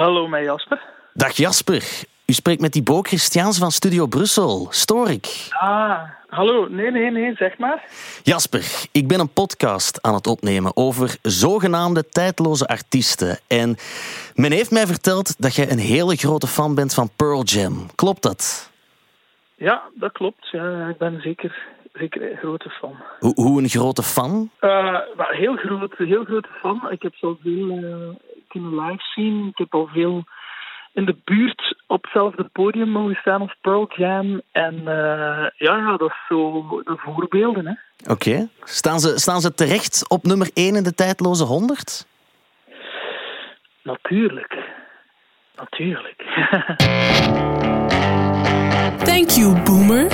Hallo, mij Jasper. Dag Jasper. U spreekt met Thibaut Christiaans van Studio Brussel. Stoor ik? Ah, hallo. Nee, nee, nee, zeg maar. Jasper, ik ben een podcast aan het opnemen over zogenaamde tijdloze artiesten. En men heeft mij verteld dat jij een hele grote fan bent van Pearl Jam. Klopt dat? Ja, dat klopt. Ja, ik ben zeker, zeker een grote fan. Hoe, hoe een grote fan? Uh, heel groot, heel grote fan. Ik heb zo veel uh, kunnen live zien. Ik heb al veel in de buurt op hetzelfde podium mogen staan als Pearl Jam. En uh, ja, ja, dat is zo de voorbeelden. hè. Oké. Okay. Staan, ze, staan ze terecht op nummer 1 in de tijdloze 100? Natuurlijk. Natuurlijk. Thank you, Boomer.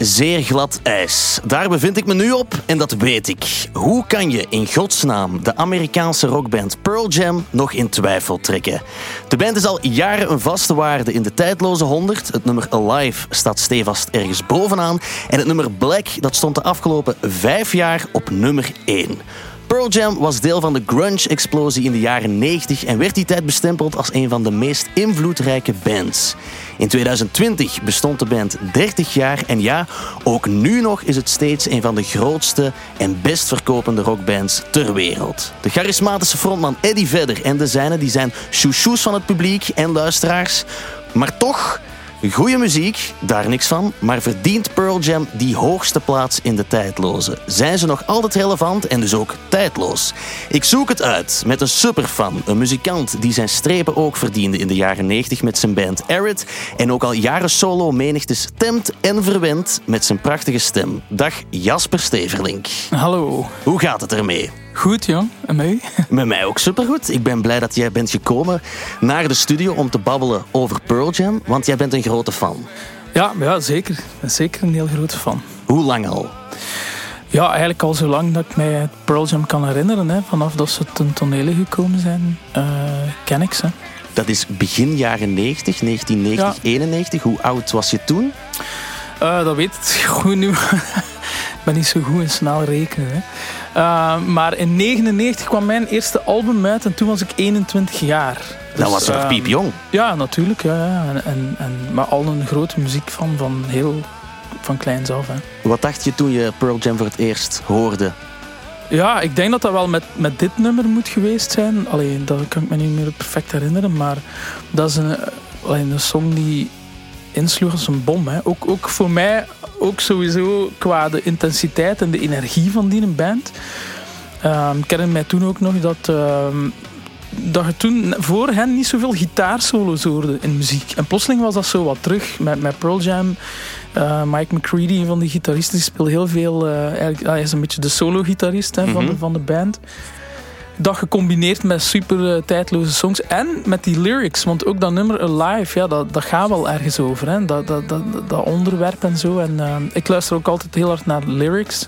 Zeer, glad ijs. Daar bevind ik me nu op en dat weet ik. Hoe kan je in godsnaam de Amerikaanse rockband Pearl Jam nog in twijfel trekken? De band is al jaren een vaste waarde in de tijdloze 100. Het nummer Alive staat stevast ergens bovenaan. En het nummer Black dat stond de afgelopen vijf jaar op nummer 1. Pearl Jam was deel van de grunge-explosie in de jaren 90 en werd die tijd bestempeld als een van de meest invloedrijke bands. In 2020 bestond de band 30 jaar en ja, ook nu nog is het steeds een van de grootste en best verkopende rockbands ter wereld. De charismatische frontman Eddie Vedder en de zijnen die zijn chouchous van het publiek en luisteraars, maar toch Goeie muziek, daar niks van, maar verdient Pearl Jam die hoogste plaats in de tijdloze? Zijn ze nog altijd relevant en dus ook tijdloos? Ik zoek het uit met een superfan, een muzikant die zijn strepen ook verdiende in de jaren 90 met zijn band Arid en ook al jaren solo menigte stemt en verwendt met zijn prachtige stem. Dag Jasper Steverlink. Hallo. Hoe gaat het ermee? Goed, jong. En mij? Met mij ook supergoed. Ik ben blij dat jij bent gekomen naar de studio om te babbelen over Pearl Jam, want jij bent een grote fan. Ja, ja zeker. Zeker een heel grote fan. Hoe lang al? Ja, eigenlijk al zo lang dat ik mij Pearl Jam kan herinneren. Hè. Vanaf dat ze ten tonele gekomen zijn, uh, ken ik ze. Dat is begin jaren 90, 1990, ja. 91. Hoe oud was je toen? Uh, dat weet ik goed nu. ik ben niet zo goed in snel rekenen. Hè. Uh, maar in 99 kwam mijn eerste album uit en toen was ik 21 jaar. Dus, dat was nog uh, piepjong. Ja, natuurlijk. Ja, ja. En, en, en, maar al een grote muziek van, van heel van kleins af. Hè. Wat dacht je toen je Pearl Jam voor het eerst hoorde? Ja, ik denk dat dat wel met, met dit nummer moet geweest zijn. Alleen, dat kan ik me niet meer perfect herinneren. Maar dat is een, alleen een song die insloeg als een bom. Hè. Ook, ook voor mij ook sowieso qua de intensiteit en de energie van die band. Um, ik herinner mij toen ook nog dat, uh, dat je toen voor hen niet zoveel gitaarsolo's hoorde in muziek. En plotseling was dat zo wat terug met, met Pearl Jam. Uh, Mike McCready, een van die gitaristen, die speelt heel veel. Uh, eigenlijk, hij is een beetje de solo-gitarist mm -hmm. van, de, van de band dat gecombineerd met super uh, tijdloze songs en met die lyrics. Want ook dat nummer Alive, ja, dat, dat gaat wel ergens over. Hè? Dat, dat, dat, dat onderwerp en zo. En uh, ik luister ook altijd heel hard naar lyrics.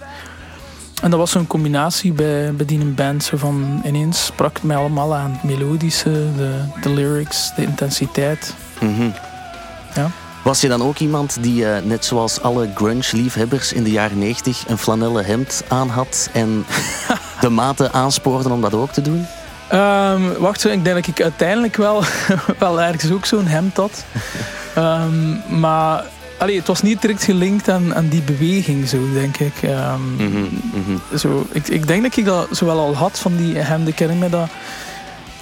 En dat was zo'n combinatie bij, bij die band. Zo van, ineens sprak het mij allemaal aan het melodische, de, de lyrics, de intensiteit. Mm -hmm. Ja. Was je dan ook iemand die, uh, net zoals alle grunge-liefhebbers in de jaren 90, een flanellen hemd aan had en de maten aanspoorde om dat ook te doen? Um, wacht, ik denk dat ik uiteindelijk wel, wel ergens ook zo'n hemd had. um, maar allee, het was niet direct gelinkt aan, aan die beweging, zo denk ik. Um, mm -hmm, mm -hmm. Zo, ik. Ik denk dat ik dat zowel al had van die hemden. Ik herinner me dat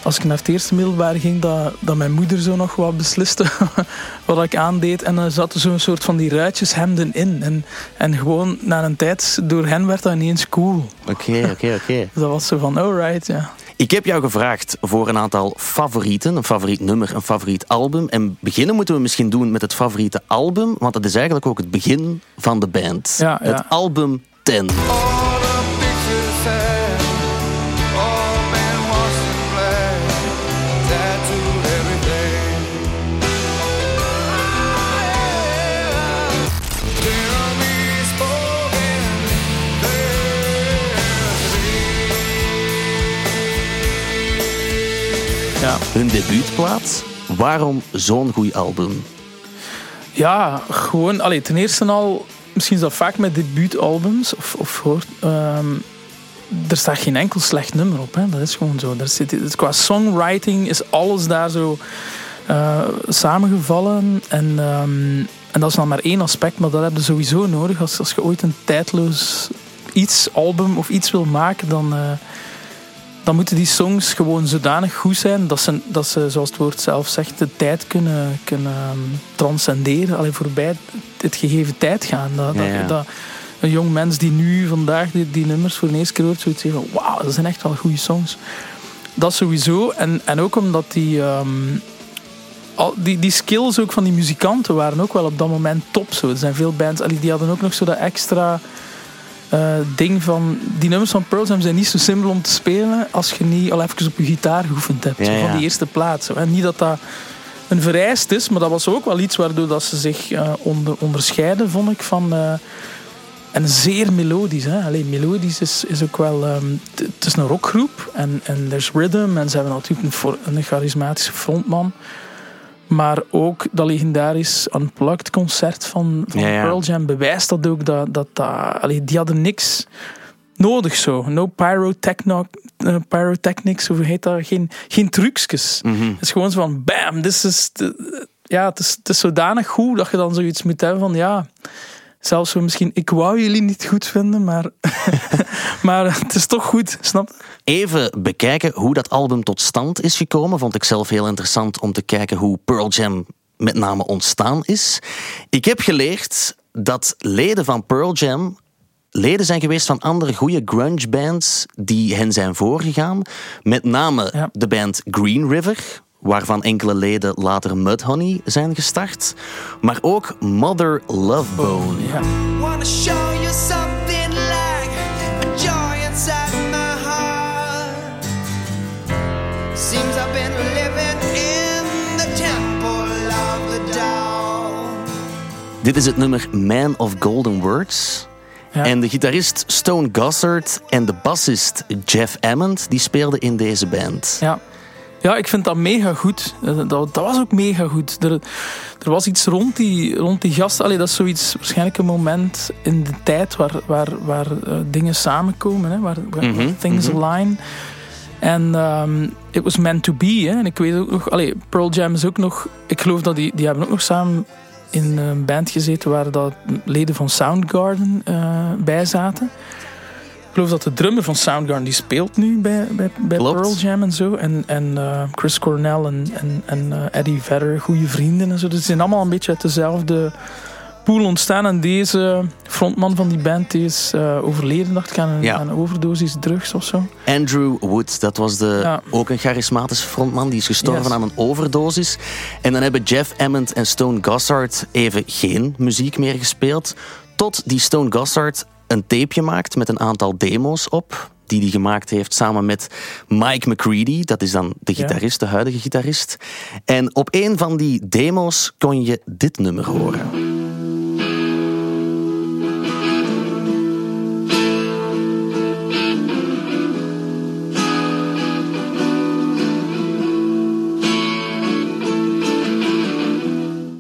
als ik naar het eerste middelbaar ging, dat, dat mijn moeder zo nog wat besliste wat ik aandeed. En dan zaten zo'n soort van die ruitjeshemden in. En, en gewoon na een tijd, door hen werd dat ineens cool. Oké, oké, oké. Dat was zo van, alright, ja. Ik heb jou gevraagd voor een aantal favorieten. Een favoriet nummer, een favoriet album. En beginnen moeten we misschien doen met het favoriete album. Want dat is eigenlijk ook het begin van de band. Ja, ja. Het album 10. Ja. Hun debuutplaat. Waarom zo'n goed album? Ja, gewoon, allee, ten eerste al, misschien is dat vaak met debuutalbums, of, of hoort, ehm, er staat geen enkel slecht nummer op. Hè. Dat is gewoon zo. Daar zit, qua songwriting is alles daar zo uh, samengevallen. En, ehm, en dat is dan maar één aspect, maar dat heb je sowieso nodig. Als, als je ooit een tijdloos iets, album of iets wil maken, dan, uh, dan moeten die songs gewoon zodanig goed zijn dat ze, dat ze, zoals het woord zelf zegt, de tijd kunnen, kunnen um, transcenderen. Alleen voorbij het gegeven tijd gaan. Dat, Ja, ja. Dat, dat een jong mens die nu vandaag die, die nummers voor de eerste keer hoort, zoiets zeggen van wauw, dat zijn echt wel goede songs. Dat sowieso. En, en ook omdat die, ehm, al, die, die skills ook van die muzikanten waren ook wel op dat moment top. Zo. Er zijn veel bands, die hadden ook nog zo dat extra eh, ding van... Die nummers van Pearl Jam zijn niet zo simpel om te spelen als je niet al even op je gitaar geoefend hebt. Ja, zo, ja. van die eerste plaat. Zo. En niet dat dat een vereist is, maar dat was ook wel iets waardoor dat ze zich eh, onder, onderscheiden, vond ik, van... eh, en zeer melodisch. Hè? Allee, melodisch is, is ook wel... ehm, het is een rockgroep en, en er is rhythm. En ze hebben natuurlijk een, een charismatische frontman. Maar ook dat legendarisch Unplugged concert van, van Ja, ja. Pearl Jam bewijst dat ook. Dat, dat, dat, allee, die hadden niks nodig zo. No pyrotechno, eh, pyrotechnics, of hoe heet dat? Geen, geen trucjes. Mhm. Het is gewoon zo van bam, dit is... de- ja, het is, het is zodanig goed dat je dan zoiets moet hebben van ja... Zelfs zo misschien, ik wou jullie niet goed vinden, maar, maar het is toch goed, snap je? Even bekijken hoe dat album tot stand is gekomen. Vond ik zelf heel interessant om te kijken hoe Pearl Jam met name ontstaan is. Ik heb geleerd dat leden van Pearl Jam leden zijn geweest van andere goede grunge bands die hen zijn voorgegaan. Met name Ja. de band Green River, waarvan enkele leden later Mudhoney zijn gestart. Maar ook Mother Love Bone. Ja. Wanna show you something like a joy inside my heart. Seems I've been living in the temple of the dog. Dit is het nummer Man of Golden Words. Ja. En de gitarist Stone Gossard en de bassist Jeff Ammond die speelden in deze band. Ja. Ja, ik vind dat mega goed. Eh, Dat, dat was ook mega goed. Er, er was iets rond die, rond die gasten. Allee, dat is zoiets, waarschijnlijk een moment in de tijd waar, waar, waar eh, dingen samenkomen. Hè, waar, waar Mhm, things mhm. align. En ehm it was meant to be. Hè. En ik weet ook nog, allee, Pearl Jam is ook nog, ik geloof dat die, die hebben ook nog samen in een band gezeten waar dat leden van Soundgarden eh bij zaten. Ik geloof dat de drummer van Soundgarden die speelt nu bij, bij. Pearl Jam en zo. En, en eh, Chris Cornell en, en, en eh, Eddie Vedder, goede vrienden en zo. Dus ze zijn allemaal een beetje uit dezelfde pool ontstaan. En deze frontman van die band die is eh, overleden, dacht ik, aan een, Ja. aan een overdosis drugs of zo. Andrew Wood, dat was de, Ja. ook een charismatische frontman, die is gestorven Yes. aan een overdosis. En dan hebben Jeff Ammond en Stone Gossard even geen muziek meer gespeeld. Tot die Stone Gossard een tapeje maakt met een aantal demo's op. Die hij gemaakt heeft samen met Mike McCready. Dat is dan de Ja. gitarist, de huidige gitarist. En op een van die demo's kon je dit nummer horen.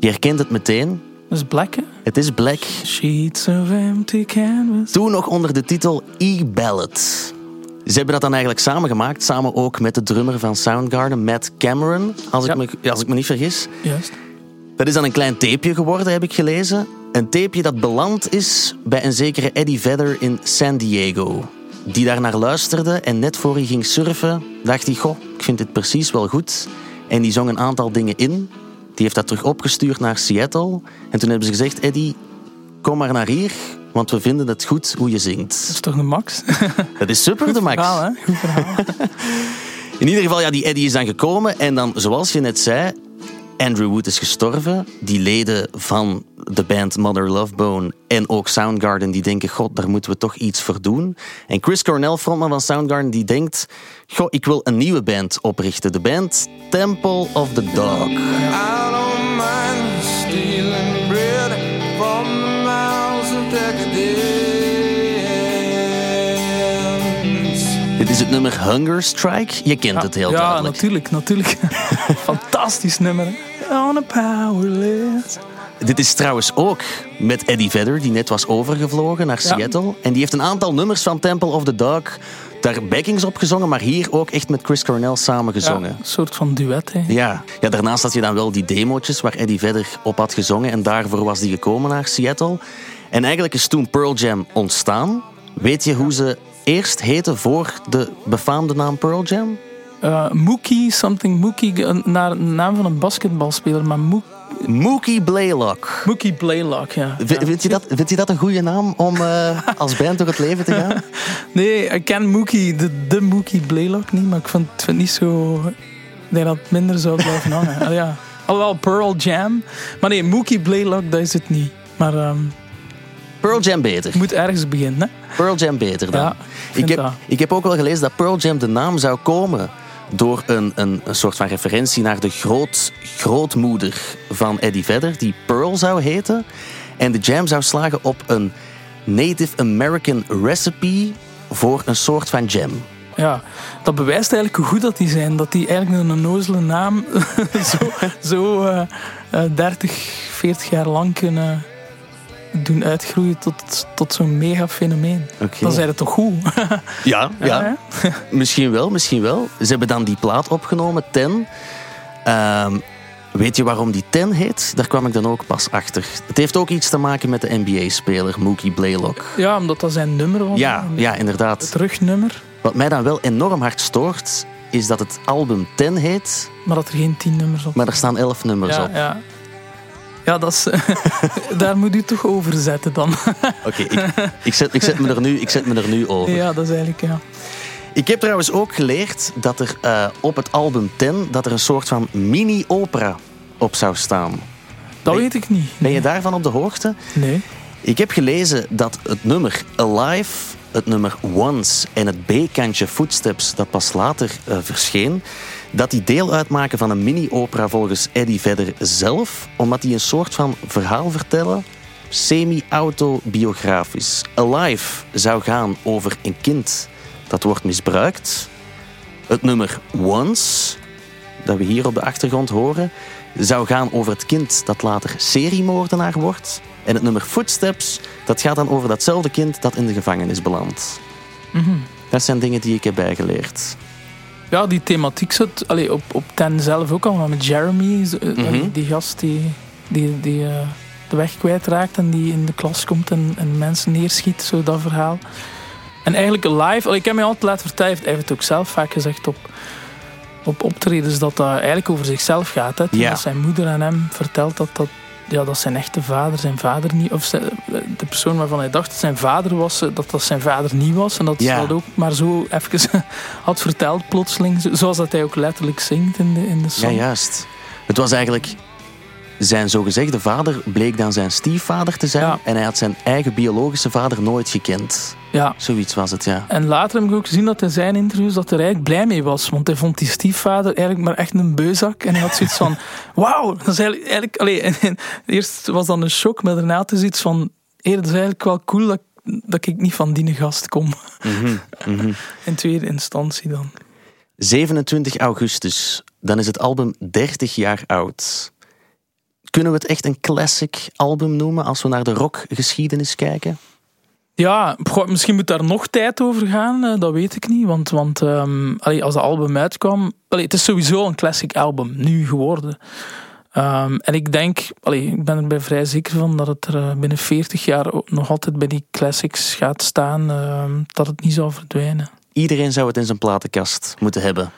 Je herkent het meteen. Dat is Black, hè? Het is Black. Sheets of empty canvas. Toen nog onder de titel E-Ballad. Ze hebben dat dan eigenlijk samen gemaakt, samen ook met de drummer van Soundgarden, Matt Cameron, als, Ja. ik, me, als ik me niet vergis. Juist. Dat is dan een klein tapeje geworden, heb ik gelezen. Een tapeje dat beland is bij een zekere Eddie Vedder in San Diego. Die daar naar luisterde en net voor hij ging surfen, dacht hij, goh, ik vind dit precies wel goed. En die zong een aantal dingen in. Die heeft dat terug opgestuurd naar Seattle. En toen hebben ze gezegd, Eddie, kom maar naar hier, want we vinden het goed hoe je Dat zingt. is toch de max? Dat is super, de Max. Verhaal, hè? Goed verhaal. In ieder geval, ja, die Eddie is dan gekomen. En dan, zoals je net zei, Andrew Wood is gestorven. Die leden van de band Mother Love Bone en ook Soundgarden, die denken, god, daar moeten we toch iets voor doen. En Chris Cornell, frontman van Soundgarden, die denkt, goh, ik wil een nieuwe band oprichten. De band Temple of the Dog. Is het nummer Hunger Strike. Je kent het heel ja, duidelijk. natuurlijk, natuurlijk. Fantastisch nummer. On a powerless. Dit is trouwens ook met Eddie Vedder, die net was overgevlogen naar Ja. Seattle. En die heeft een aantal nummers van Temple of the Dog daar backings op gezongen, maar hier ook echt met Chris Cornell samen Ja, gezongen. een soort van duet. Hè. Ja. ja, daarnaast had je dan wel die demootjes waar Eddie Vedder op had gezongen. En daarvoor was die gekomen naar Seattle. En eigenlijk is toen Pearl Jam ontstaan. Weet je hoe ze eerst heette voor de befaamde naam Pearl Jam? Eh, Mookie, something Mookie, een- naar een naam van een basketbalspeler, maar Mook, Mookie Blaylock. Mookie Blaylock, ja. V- Ja. Vind je, dat, vind je dat een goede naam om eh, als band door het leven te gaan? Nee, ik ken Mookie, de, de Mookie Blaylock niet, maar ik vind, vind het niet zo... Ik denk dat het minder zou blijven hangen. Ja. Alhoewel Pearl Jam. Maar nee, Mookie Blaylock, dat is het niet. Maar ehm Pearl Jam beter. moet ergens beginnen. Hè? Pearl Jam beter dan. Ja, ik heb, dat. ik heb ook wel gelezen dat Pearl Jam de naam zou komen door een, een, een soort van referentie naar de groot, grootmoeder van Eddie Vedder, die Pearl zou heten. En de jam zou slagen op een Native American recipe voor een soort van jam. Ja, dat bewijst eigenlijk hoe goed dat die zijn. Dat die eigenlijk een onnozele naam zo, zo eh, eh, 30, 40 jaar lang kunnen doen uitgroeien tot, tot zo'n mega fenomeen. Dan zijn het toch goed? Ja, ja. misschien wel, misschien wel. Ze hebben dan die plaat opgenomen, Ten. Ehm, weet je waarom die Ten heet? Daar kwam ik dan ook pas achter. Het heeft ook iets te maken met de NBA-speler Mookie Blaylock. Ja, omdat dat zijn nummer was. Ja, ja, inderdaad. Het rugnummer. Wat mij dan wel enorm hard stoort, is dat het album Ten heet, Maar dat er geen tien nummers op maar er staan elf nummers ja, op. ja. Ja, dat is, daar moet u toch over zetten dan. Oké, ik, ik, zet, ik, zet me er nu- ik zet me er nu over. Ja, dat is eigenlijk, ja. Ik heb trouwens ook geleerd dat er eh, op het album Ten dat er een soort van mini-opera op zou staan. Dat Nee. weet ik niet. Ben je daarvan op de hoogte? Nee. Ik heb gelezen dat het nummer Alive, het nummer Once en het B-kantje Footsteps, dat pas later eh, verscheen, dat die deel uitmaken van een mini-opera volgens Eddie Vedder zelf, omdat die een soort van verhaal vertellen, semi-autobiografisch. Alive zou gaan over een kind dat wordt misbruikt. Het nummer Once, dat we hier op de achtergrond horen, zou gaan over het kind dat later seriemoordenaar wordt. En het nummer Footsteps, dat gaat dan over datzelfde kind dat in de gevangenis belandt. Dat zijn dingen die ik heb bijgeleerd. Ja, die thematiek zit allee, op, op Ten zelf ook al, maar met Jeremy, eh, Mhm. die gast die, die, die eh, de weg kwijtraakt en die in de klas komt en, en mensen neerschiet, zo dat verhaal. En eigenlijk live, allee, ik heb mij altijd laten vertellen, hij heeft het ook zelf vaak gezegd op, op optredens, dat dat eigenlijk over zichzelf gaat. Hè. Ja. dat zijn moeder aan hem vertelt dat dat, ja, dat zijn echte vader, zijn vader niet, of de persoon waarvan hij dacht dat zijn vader was, eh, dat dat zijn vader niet was. En dat Ja. hij dat ook maar zo even had verteld plotseling, zo- zoals dat hij ook letterlijk zingt in de, in de Ja, song. juist. Het was eigenlijk... Zijn zogezegde vader bleek dan zijn stiefvader te zijn. Ja. En hij had zijn eigen biologische vader nooit gekend. Ja. Zoiets was het, ja. En later heb ik ook gezien dat in zijn interviews dat hij er eigenlijk blij mee was. Want hij vond die stiefvader eigenlijk maar echt een beuzak. En hij had zoiets van, wauw, dat is eigenlijk... eigenlijk allee, en, en eerst was dan een shock, maar daarna had hij zoiets van... Hey, dat is eigenlijk wel cool dat, dat ik niet van die gast kom. In tweede instantie dan. 27 augustus, dan is het album 30 jaar oud. Kunnen we het echt een classic album noemen als we naar de rockgeschiedenis kijken? Ja, misschien moet daar nog tijd over gaan, eh, dat weet ik niet. Want, want ehm, allee, als het album uitkwam... Allee, het is sowieso een classic album, nu geworden. Ehm, en ik denk, allee, ik ben er bij vrij zeker van dat het er eh, binnen 40 jaar ook nog altijd bij die classics gaat staan. ehm, dat het niet zal verdwijnen. Iedereen zou het in zijn platenkast moeten hebben.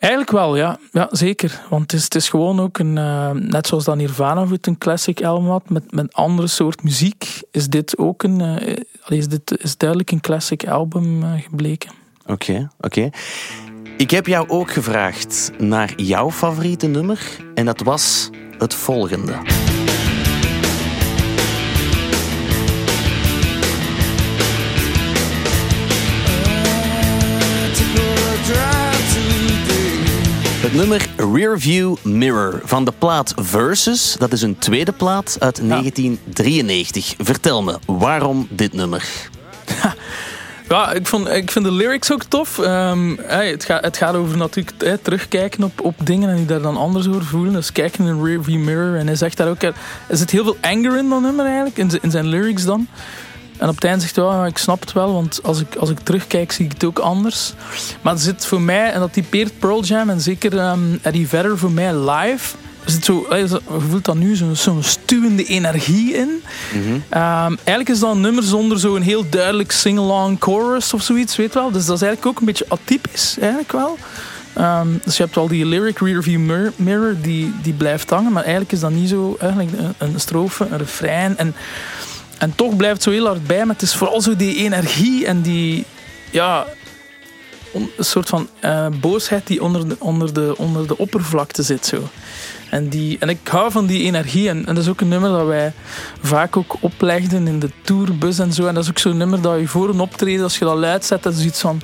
Eigenlijk wel, ja. ja zeker. Want het is, het is gewoon ook een... eh, net zoals dan Nirvana het een classic album had, met, met andere soort muziek, is dit ook een... eh, is dit is duidelijk een classic album eh, gebleken. Oké, oké. Ik heb jou ook gevraagd naar jouw favoriete nummer. En dat was het volgende. Het nummer Rearview Mirror van de plaat Versus. Dat is een tweede plaat uit 1993. Vertel me, waarom dit nummer? Ja, ik, vond, ik vind de lyrics ook tof. Ehm, hey, het, gaat, het gaat over natuurlijk hey, terugkijken op, op dingen en die daar dan anders over voelen. Dus kijken in een rearview mirror. En hij zegt daar ook... Er zit heel veel anger in dan nummer eigenlijk, in zijn lyrics dan. En op het einde zegt hij, oh, ik snap het wel, want als ik, als ik terugkijk zie ik het ook anders. Maar er zit voor mij, en dat typeert Pearl Jam en zeker um, Eddie Vedder voor mij live... Er zit zo, je voelt dan nu zo'n zo stuwende energie in. um, eigenlijk is dat een nummer zonder zo'n heel duidelijk sing-along chorus of zoiets, weet wel. Dus dat is eigenlijk ook een beetje atypisch, eigenlijk wel. Um, dus je hebt wel die lyric rearview mirror, die, die blijft hangen, maar eigenlijk is dat niet zo. Eigenlijk een, een strofe, een refrein. En, en toch blijft het zo heel hard bij, maar het is vooral zo die energie en die. Ja, een soort van uh, boosheid die onder de, onder, de, onder de oppervlakte zit. Zo. En, die, en ik hou van die energie. En, en dat is ook een nummer dat wij vaak ook oplegden in de tourbus en zo. En dat is ook zo'n nummer dat je voor een optreden, als je dat luid zet, dat is iets van...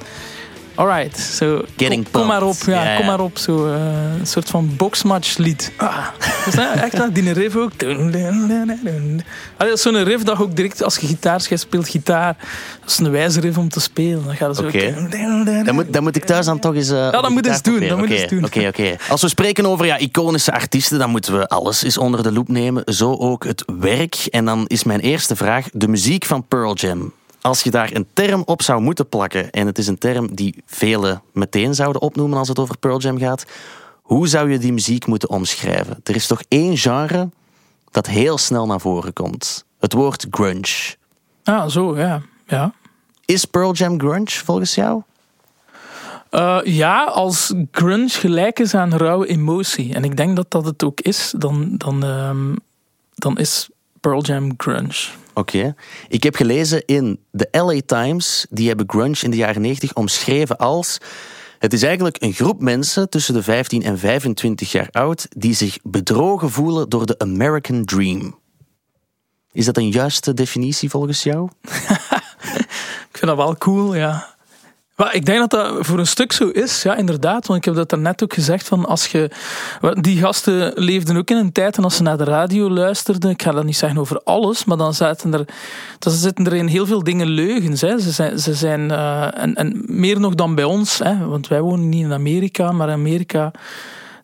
Alright, so, kom, kom, maar op, ja, yeah. kom maar op. Zo, uh, een soort van boxmatch lied. Ah, dus, echt dat, die riff ook. Allee, dat is zo'n riff dat ook direct, als je gitaar speelt, gitaar. Dat is een wijze riff om te spelen. Dan gaat het zo... Okay. Dan, moet, dan moet ik thuis dan toch eens... Uh, ja, dat moet eens doen. Dat moet eens doen. Oké, oké. Als we spreken over ja, iconische artiesten, dan moeten we alles eens onder de loep nemen. Zo ook het werk. En dan is mijn eerste vraag, de muziek van Pearl Jam als je daar een term op zou moeten plakken, en het is een term die velen meteen zouden opnoemen als het over Pearl Jam gaat, hoe zou je die muziek moeten omschrijven? Er is toch één genre dat heel snel naar voren komt. Het woord grunge. Ah, zo, ja. ja. Is Pearl Jam grunge volgens jou? Uh, ja, als grunge gelijk is aan rauwe emotie. En ik denk dat dat het ook is. Dan, dan, um, dan is Pearl Jam grunge. Oké. Ik heb gelezen in de LA Times, die hebben grunge in de jaren 90 omschreven als... Het is eigenlijk een groep mensen tussen de 15 en 25 jaar oud die zich bedrogen voelen door de American Dream. Is dat een juiste definitie volgens jou? ik vind dat wel cool, ja. Maar ik denk dat dat voor een stuk zo is, ja, inderdaad. Want ik heb dat daarnet ook gezegd. Van als je, die gasten leefden ook in een tijd en als ze naar de radio luisterden, ik ga dat niet zeggen over alles, maar dan zaten er, dan zitten er in heel veel dingen leugens. Hè. Ze zijn, ze zijn uh, en, meer nog dan bij ons, hè, want wij wonen niet in Amerika, maar Amerika.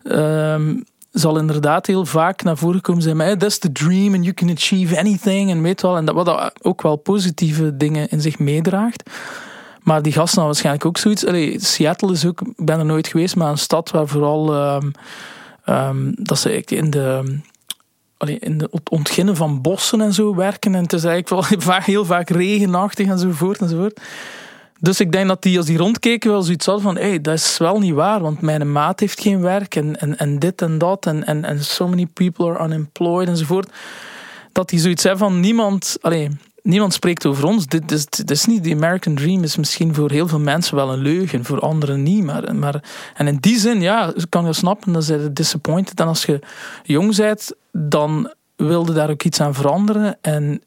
Uh, zal inderdaad heel vaak naar voren komen zijn. Maar that's the dream and you can achieve anything. En weet wel, en dat, wat ook wel positieve dingen in zich meedraagt. Maar die gasten hadden waarschijnlijk ook zoiets. Allee, Seattle is ook, ik ben er nooit geweest, maar een stad waar vooral um, um, dat ze in de, in het ontginnen van bossen en zo werken. En het is eigenlijk wel heel vaak regenachtig enzovoort enzovoort. Dus ik denk dat die, als die rondkeken, wel zoiets hadden van: hé, hey, dat is wel niet waar, want mijn maat heeft geen werk en, en, en dit en dat. En, en, en so many people are unemployed enzovoort. Dat die zoiets hebben van niemand. Allee, niemand spreekt over ons. Dit is, is niet de American Dream. is misschien voor heel veel mensen wel een leugen, voor anderen niet. Maar, maar, en in die zin, ja, kan je snappen, dan zijn je disappointed. En als je jong bent, dan wilde daar ook iets aan veranderen. En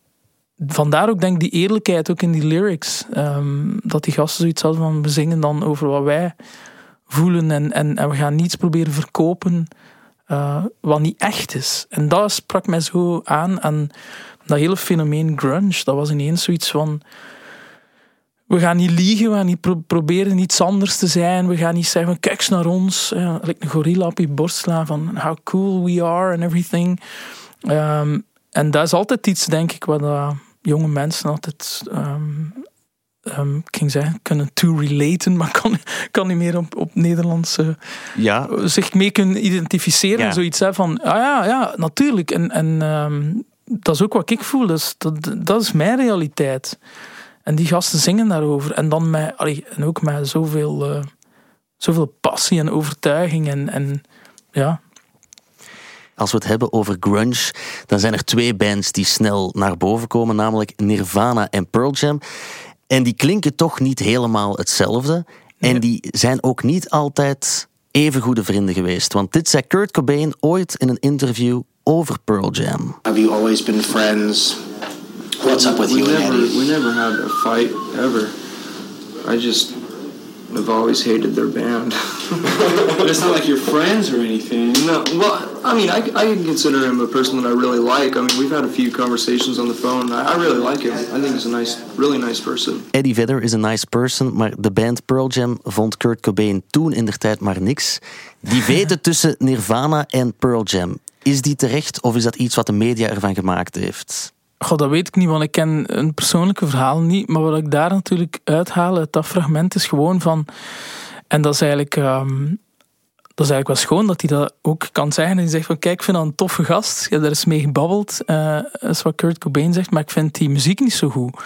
vandaar ook denk ik die eerlijkheid ook in die lyrics. Um, dat die gasten zoiets hadden van, we zingen dan over wat wij voelen. En, en, we gaan niets proberen verkopen uh, wat niet echt is. En dat sprak mij zo aan. En dat hele fenomeen grunge, dat was ineens zoiets van... We gaan niet liegen, we gaan niet proberen iets anders te zijn. We gaan niet zeggen, kijk eens naar ons. Like een gorilla op je borst slaan van how cool we are and everything. Um, en dat is altijd iets, denk ik, wat uh, jonge mensen altijd... Um, um, ik ging zeggen, kunnen to relaten, maar kan, kan niet meer op, op Nederlands uh, ja. zich mee kunnen identificeren. Ja. Zoiets hè, van, ah ja, ja, natuurlijk. En, en dat is ook wat ik voel. Dus dat, dat is mijn realiteit. En die gasten zingen daarover. En dan met, allee, en ook met zoveel, uh, zoveel passie en overtuiging. En, en ja. Als we het hebben over grunge, dan zijn er twee bands die snel naar boven komen, namelijk Nirvana en Pearl Jam. En die klinken toch niet helemaal hetzelfde. En die zijn ook niet altijd even goede vrienden geweest. Want dit zei Kurt Cobain ooit in een interview over Pearl Jam. Have you always been friends? What's up with we you never, and Eddie? We never had a fight ever. I just have always hated their band. But it's not like you're friends or anything. no, well, I mean, I, I can consider him a person that I really like. I mean, we've had a few conversations on the phone. I, I really like him. I think he's a nice, really nice person. Eddie Vedder is a nice person, maar de band Pearl Jam vond Kurt Cobain toen in der tijd maar niks. Die vete tussen Nirvana en Pearl Jam, is die terecht of is dat iets wat de media ervan gemaakt heeft? Goh, dat weet ik niet, want ik ken een persoonlijke verhaal niet. Maar wat ik daar natuurlijk uithaal uit dat fragment is gewoon van... En dat is eigenlijk... ehm, dat is eigenlijk wel schoon dat hij dat ook kan zeggen. En hij zegt van, kijk, ik vind dat een toffe gast. Heb daar eens mee gebabbeld. dat is wat Kurt Cobain zegt. Maar ik vind die muziek niet zo goed.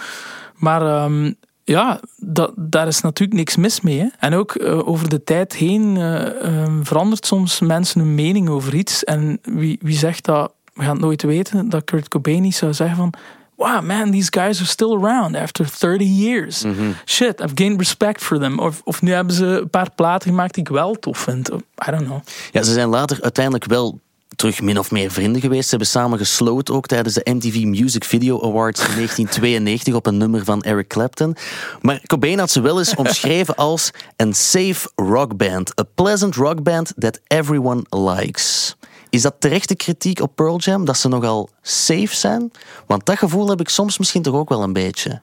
Maar ehm, ja, dat, daar is natuurlijk niks mis mee. Hè. En ook eh, over de tijd heen eh, ehm, verandert soms mensen hun mening over iets. En wie, wie zegt dat, we gaan het nooit weten, dat Kurt Cobain niet zou zeggen van... Wow, man, these guys are still around after 30 years. Shit, I've gained respect for them. Of, of nu hebben ze een paar platen gemaakt die ik wel tof vind. I don't know. Ja, ze zijn later uiteindelijk wel terug min of meer vrienden geweest. Ze hebben samen gesloten ook tijdens de MTV Music Video Awards in 1992 op een nummer van Eric Clapton. Maar Cobain had ze wel eens omschreven als een safe rockband. A pleasant rockband that everyone likes. Is dat terechte kritiek op Pearl Jam, dat ze nogal safe zijn? Want dat gevoel heb ik soms misschien toch ook wel een beetje.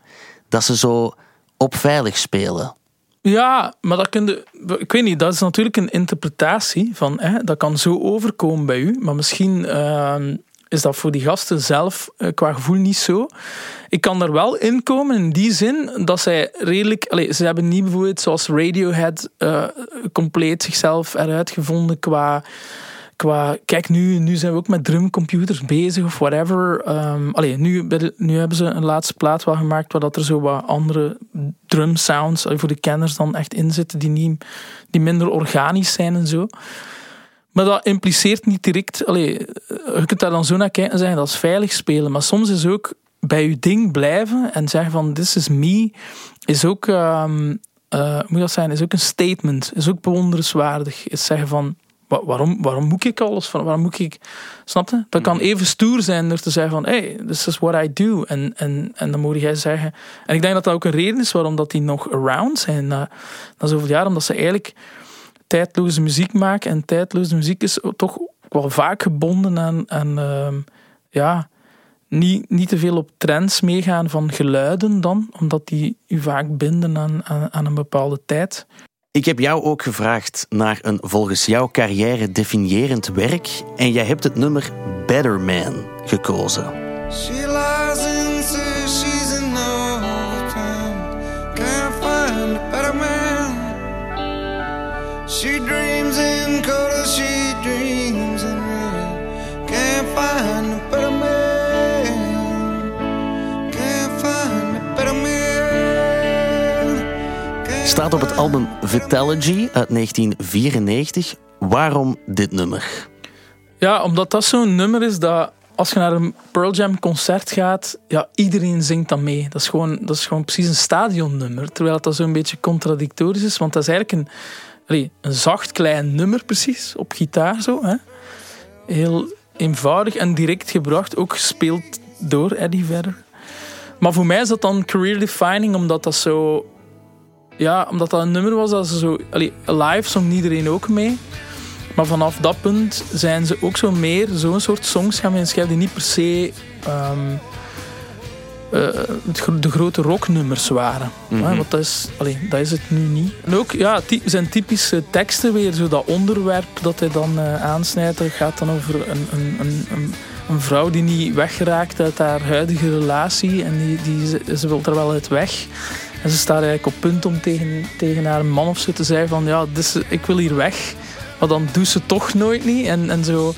Dat ze zo op veilig spelen. Ja, maar dat kun je, ik weet niet, dat is natuurlijk een interpretatie van, hè, dat kan zo overkomen bij u, maar misschien ehm, is dat voor die gasten zelf eh, qua gevoel niet zo. Ik kan er wel in komen in die zin dat zij redelijk, allez, ze hebben niet bijvoorbeeld zoals Radiohead eh, compleet zichzelf eruit gevonden qua qua, kijk nu, nu zijn we ook met drumcomputers bezig of whatever. Ehm allee, nu, nu hebben ze een laatste plaat wel gemaakt waar dat er zo wat andere drum sounds voor de kenners dan echt in zitten die, niet, die minder organisch zijn en zo. Maar dat impliceert niet direct, allee, je kunt daar dan zo naar kijken en zeggen dat is veilig spelen. Maar soms is ook bij je ding blijven en zeggen van this is me, is ook, hoe moet dat zijn, is ook een statement, is ook bewonderenswaardig. Is zeggen van Wa- waarom, waarom moet ik alles van? Waarom moet ik. Snap je? Dat kan even stoer zijn door te zeggen van hey, this is what I do. En, en, en dan moet jij zeggen. En ik denk dat dat ook een reden is waarom dat die nog around zijn na, na zoveel jaar. Omdat ze eigenlijk tijdloze muziek maken. En tijdloze muziek is toch wel vaak gebonden aan, aan ehm, ja, niet, niet te veel op trends meegaan van geluiden dan. Omdat die u vaak binden aan, aan, aan een bepaalde tijd. Ik heb jou ook gevraagd naar een volgens jouw carrière definiërend werk en jij hebt het nummer Better Man gekozen. She lies and she's in overtime. Can't find a better man. She dreams in color, she dreams in red. Can't find Staat op het album Vitalogy uit 1994. Waarom dit nummer? Ja, omdat dat zo'n nummer is dat als je naar een Pearl Jam concert gaat, ja, iedereen zingt dan mee. Dat is gewoon, dat is gewoon precies een stadionnummer. Terwijl dat zo'n beetje contradictorisch is, want dat is eigenlijk een, een zacht klein nummer precies, op gitaar zo. Hè. Heel eenvoudig en direct gebracht, ook gespeeld door Eddie Vedder. Maar voor mij is dat dan career defining, omdat dat zo... Ja, omdat dat een nummer was dat ze zo... Allee, live zong iedereen ook mee. Maar vanaf dat punt zijn ze ook zo meer zo'n soort songs gaan inschrijven die niet per se ehm, eh, de grote rocknummers waren. Hè, want dat is, allee, dat is het nu niet. En ook ja, zijn typische teksten weer, zo dat onderwerp dat hij dan eh, aansnijdt. Dat gaat dan over een, een, een, een, een vrouw die niet weggeraakt uit haar huidige relatie. En die, die, ze, ze wil er wel uit weg. En ze staat eigenlijk op punt om tegen, tegen haar man of zo te zeggen van ja, is- ik wil hier weg. Maar dan doet ze toch nooit niet. En, en, zo.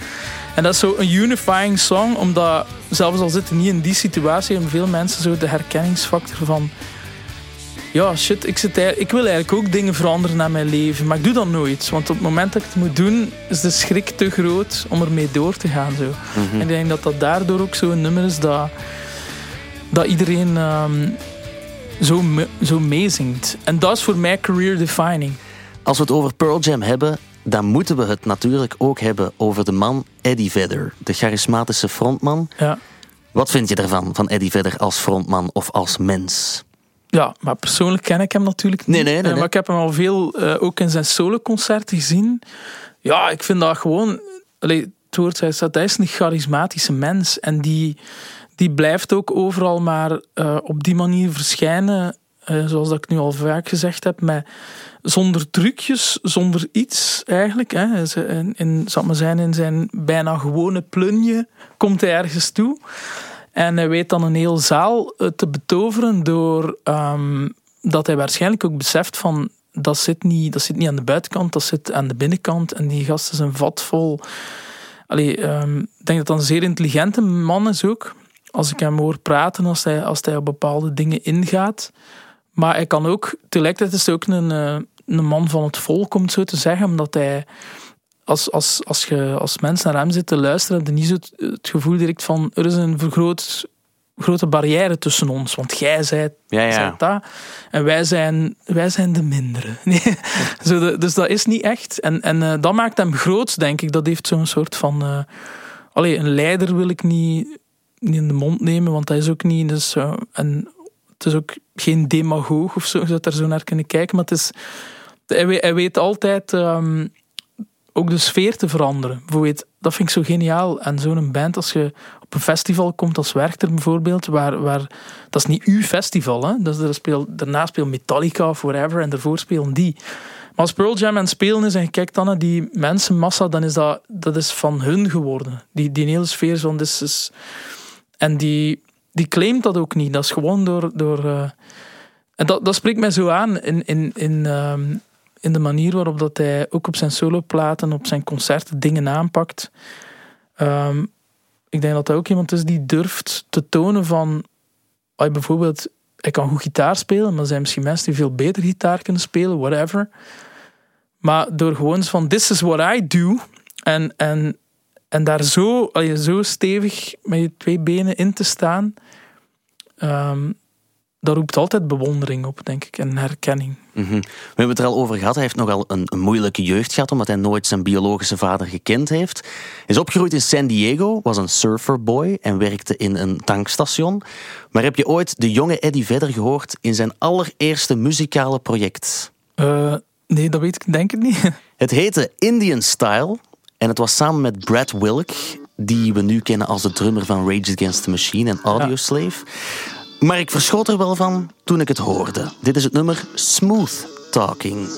en dat is zo een unifying song, omdat zelfs al zitten niet in die situatie, hebben veel mensen zo de herkenningsfactor van. Ja, shit, ik, zit, ik wil eigenlijk ook dingen veranderen naar mijn leven, maar ik doe dat nooit. Want op het moment dat ik het moet doen, is de schrik te groot om ermee door te gaan. Zo. En ik denk dat dat daardoor ook zo'n nummer is dat, dat iedereen ehm, zo, me- zo meezingt. En dat is voor mij career defining. Als we het over Pearl Jam hebben, dan moeten we het natuurlijk ook hebben over de man Eddie Vedder, de charismatische frontman. Ja. Wat vind je daarvan, van Eddie Vedder als frontman of als mens? Ja, maar persoonlijk ken ik hem natuurlijk niet. Nee, nee, nee, Eh, nee. Maar ik heb hem al veel, eh, ook in zijn soloconcerten gezien. Ja, ik vind dat gewoon... Allee, het woord zei dat hij is een charismatische mens. En die, die blijft ook overal maar eh, op die manier verschijnen. eh, zoals dat ik nu al vaak gezegd heb. Met, zonder trucjes, zonder iets eigenlijk. Hè. In, in, maar zijn, in zijn bijna gewone plunje komt hij ergens toe. En hij weet dan een heel zaal eh, te betoveren door ehm, dat hij waarschijnlijk ook beseft van dat zit, niet, dat zit niet aan de buitenkant, dat zit aan de binnenkant. En die gast is een vat vol. Allee, ehm, ik denk dat dat een zeer intelligente man is ook. Als ik hem hoor praten, als hij, als hij op bepaalde dingen ingaat. Maar hij kan ook, tegelijkertijd is hij ook een, eh, een man van het volk, om het zo te zeggen, omdat hij als, als, als je als mens naar hem zit te luisteren, heb je niet zo het, het gevoel direct van er is een vergroot, grote barrière tussen ons. Want jij zijt, Ja, ja. zijt dat en wij zijn, wij zijn de mindere. Nee. Zo de- dus dat is niet echt. En, en eh, dat maakt hem groot, denk ik. Dat heeft zo'n soort van... eh allee, een leider wil ik niet, niet in de mond nemen, want dat is ook niet... Dus, eh, en het is ook geen demagoog of zo, je zou daar zo naar kunnen kijken. Maar het is, hij, weet, altijd ehm, ook de sfeer te veranderen. Bijvoorbeeld, dat vind ik zo geniaal. En zo'n band, als je op een festival komt als Werchter bijvoorbeeld, waar, waar, dat is niet uw festival. Hè? Is, er speelt, daarna speelt Metallica of whatever en daarvoor spelen die. Maar als Pearl Jam aan het spelen is en je kijkt dan naar die mensenmassa, dan is dat, dat is van hun geworden. Die, die hele sfeer van dit is... En die, die claimt dat ook niet. Dat is gewoon door... door eh, en dat, dat spreekt mij zo aan in, in, in, ehm, in de manier waarop dat hij ook op zijn soloplaten, op zijn concerten dingen aanpakt. Ehm, ik denk dat hij ook iemand is die durft te tonen van... ah, bijvoorbeeld, hij kan goed gitaar spelen, maar er zijn misschien mensen die veel beter gitaar kunnen spelen, whatever. Maar door gewoon van, this is what I do. En, en, en daar zo, allee, zo stevig met je twee benen in te staan... ehm, dat roept altijd bewondering op, denk ik, en herkenning. Mhm. We hebben het er al over gehad. Hij heeft nogal een, een moeilijke jeugd gehad, omdat hij nooit zijn biologische vader gekend heeft. Hij is opgegroeid in San Diego, was een surferboy en werkte in een tankstation. Maar heb je ooit de jonge Eddie Vedder gehoord in zijn allereerste muzikale project? Eh, nee, dat weet ik denk ik niet. Het heette Indian Style en het was samen met Brad Wilk, die we nu kennen als de drummer van Rage Against the Machine en Audioslave. Maar ik verschoot er wel van toen ik het hoorde. Dit is het nummer Smooth Talking.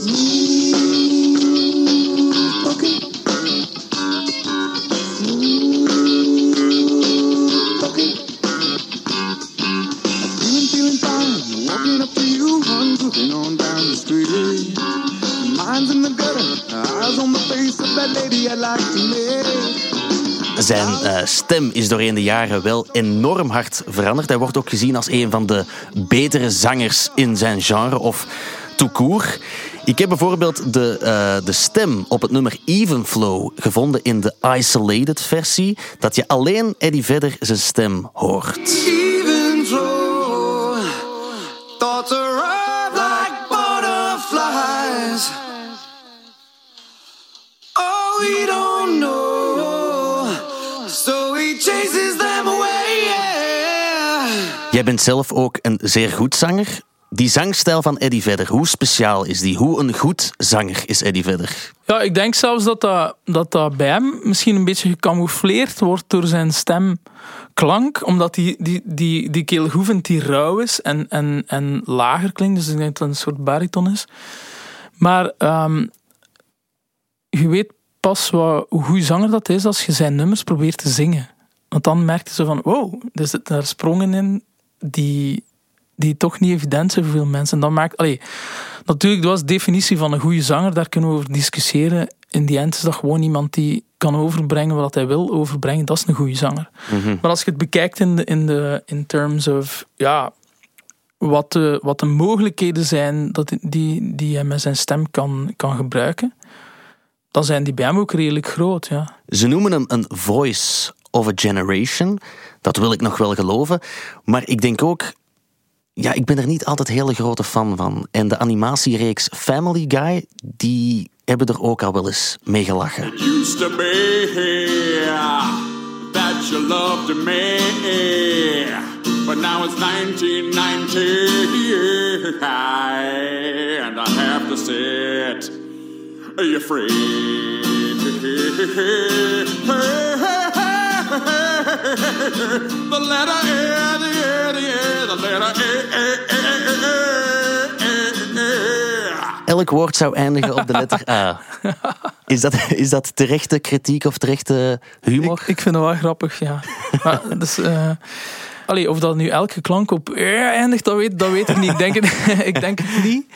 Zijn eh, stem is doorheen de jaren wel enorm hard veranderd. Hij wordt ook gezien als een van de betere zangers in zijn genre of court. Ik heb bijvoorbeeld de, eh, de stem op het nummer Even Flow gevonden in de Isolated versie. Dat je alleen Eddie Vedder zijn stem hoort. Jij bent zelf ook een zeer goed zanger. Die zangstijl van Eddie Vedder, hoe speciaal is die? Hoe een goed zanger is Eddie Vedder? Ja, ik denk zelfs dat dat, dat dat bij hem misschien een beetje gecamoufleerd wordt door zijn stemklank. Omdat die, die, die, die die rauw is en, en, en lager klinkt. Dus ik denk dat het een soort bariton is. Maar ehm, je weet pas hoe goed zanger dat is als je zijn nummers probeert te zingen. Want dan merk je zo van, wow, er zitten daar sprongen in die, die toch niet evident zijn voor veel mensen. En dat maakt, allee, natuurlijk, dat was de definitie van een goede zanger, daar kunnen we over discussiëren. In die end is dat gewoon iemand die kan overbrengen wat hij wil overbrengen. Dat is een goede zanger. Maar als je het bekijkt in, de, in, de, in terms of, ja, wat de, wat de mogelijkheden zijn dat die, die hij met zijn stem kan, kan gebruiken, dan zijn die bij hem ook redelijk groot, ja. Ze noemen hem een voice of a generation. Dat wil ik nog wel geloven. Maar ik denk ook, ja, ik ben er niet altijd hele grote fan van. En de animatiereeks Family Guy, die hebben er ook al wel eens mee gelachen. used to be that you loved me, But now it's 1990, and I have to set you free. The letter A, the A, the A, the letter A, A, A, A, A, A. Elk woord zou eindigen op de letter A. Is dat, is dat terechte kritiek of terechte humor? Ik, ik vind het wel grappig, ja. Maar, dus, eh, allee, of dat nu elke klank op eh eindigt, dat weet, dat weet ik niet. Ik denk het, ik denk het niet.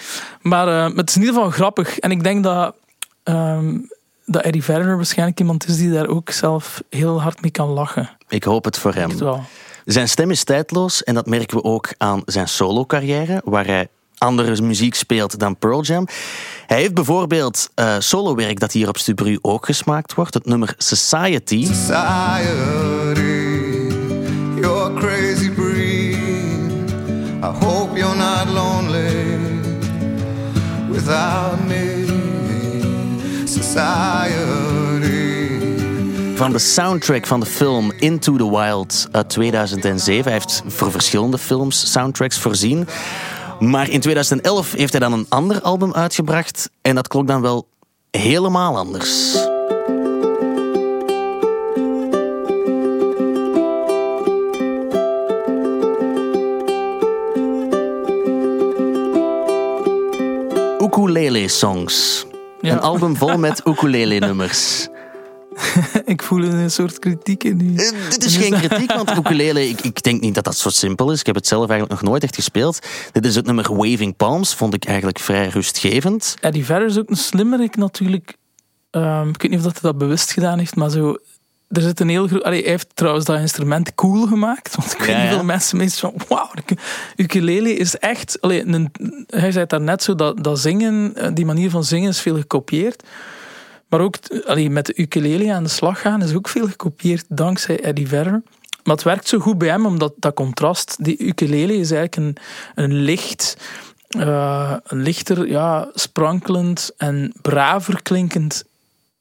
Maar eh, het is in ieder geval grappig. En ik denk dat, ehm, dat Eddie Vedder waarschijnlijk iemand is die daar ook zelf heel hard mee kan lachen. Ik hoop het voor hem. Wel. Zijn stem is tijdloos en dat merken we ook aan zijn solo-carrière, waar hij andere muziek speelt dan Pearl Jam. Hij heeft bijvoorbeeld eh solowerk dat hier op Stubru ook gesmaakt wordt, het nummer Society. Society, you're a crazy breed. I hope you're not lonely without me. Van de soundtrack van de film Into the Wild uit 2007. Hij heeft voor verschillende films soundtracks voorzien. Maar in 2011 heeft hij dan een ander album uitgebracht en dat klonk dan wel helemaal anders. Ukulele songs. Ja. Een album vol met ukulele nummers. ik voel een soort kritiek in u. Eh, dit is geen kritiek, want ukulele, ik, ik denk niet dat dat zo simpel is. Ik heb het zelf eigenlijk nog nooit echt gespeeld. Dit is het nummer Waving Palms, vond ik eigenlijk vrij rustgevend. Eddie Vedder is ook een slimmerik natuurlijk. Ehm, ik weet niet of dat hij dat bewust gedaan heeft, maar zo... Er zit een heel groot... Allee, hij heeft trouwens dat instrument cool gemaakt. Want ik weet Ja, niet ja. veel mensen meestal van... Wauw, ukulele is echt... Allee, een, hij zei daar net zo, dat, dat zingen, eh, die manier van zingen is veel gekopieerd. Maar ook allee, met de ukulele aan de slag gaan is ook veel gekopieerd dankzij Eddie Vedder. Maar het werkt zo goed bij hem, omdat dat contrast... Die ukulele is eigenlijk een, een licht... eh, een lichter, ja, sprankelend en braver klinkend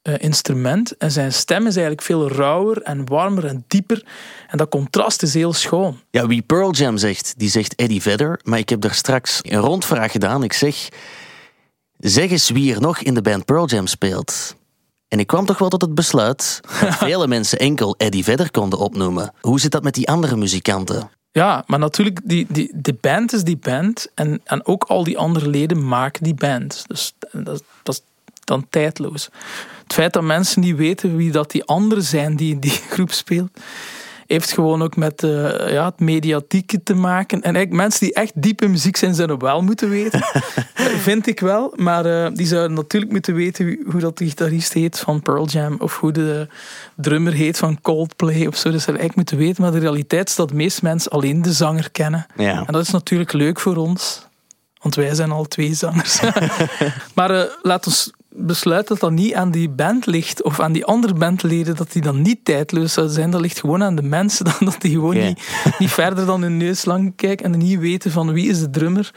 eh, instrument. En zijn stem is eigenlijk veel rauwer en warmer en dieper. En dat contrast is heel schoon. Ja, wie Pearl Jam zegt, die zegt Eddie Vedder. Maar ik heb daar straks een rondvraag gedaan. Ik zeg, zeg eens wie er nog in de band Pearl Jam speelt. En ik kwam toch wel tot het besluit dat vele mensen enkel Eddie Vedder konden opnoemen. Hoe zit dat met die andere muzikanten? Ja, maar natuurlijk, die, die, de band is die band. En, en ook al die andere leden maken die band. Dus dat, dat is dan tijdloos. Het feit dat mensen niet weten wie dat die anderen zijn die in die groep speelt, heeft gewoon ook met eh, ja, het mediatieke te maken. En eigenlijk mensen die echt diep in muziek zijn, zouden wel moeten weten. Vind ik wel. Maar eh, die zouden natuurlijk moeten weten wie- hoe dat de gitarist heet van Pearl Jam. Of hoe de drummer heet van Coldplay. Of zo. Dat zouden eigenlijk moeten weten. Maar de realiteit is dat de meeste mensen alleen de zanger kennen. Ja. En dat is natuurlijk leuk voor ons. Want wij zijn al twee zangers. maar eh, laat ons besluiten dat dat niet aan die band ligt. Of aan die andere bandleden. Dat die dan niet tijdloos zouden zijn. Dat ligt gewoon aan de mensen. dan Dat die gewoon niet, niet verder dan hun neus lang kijken. En niet weten van wie is de drummer.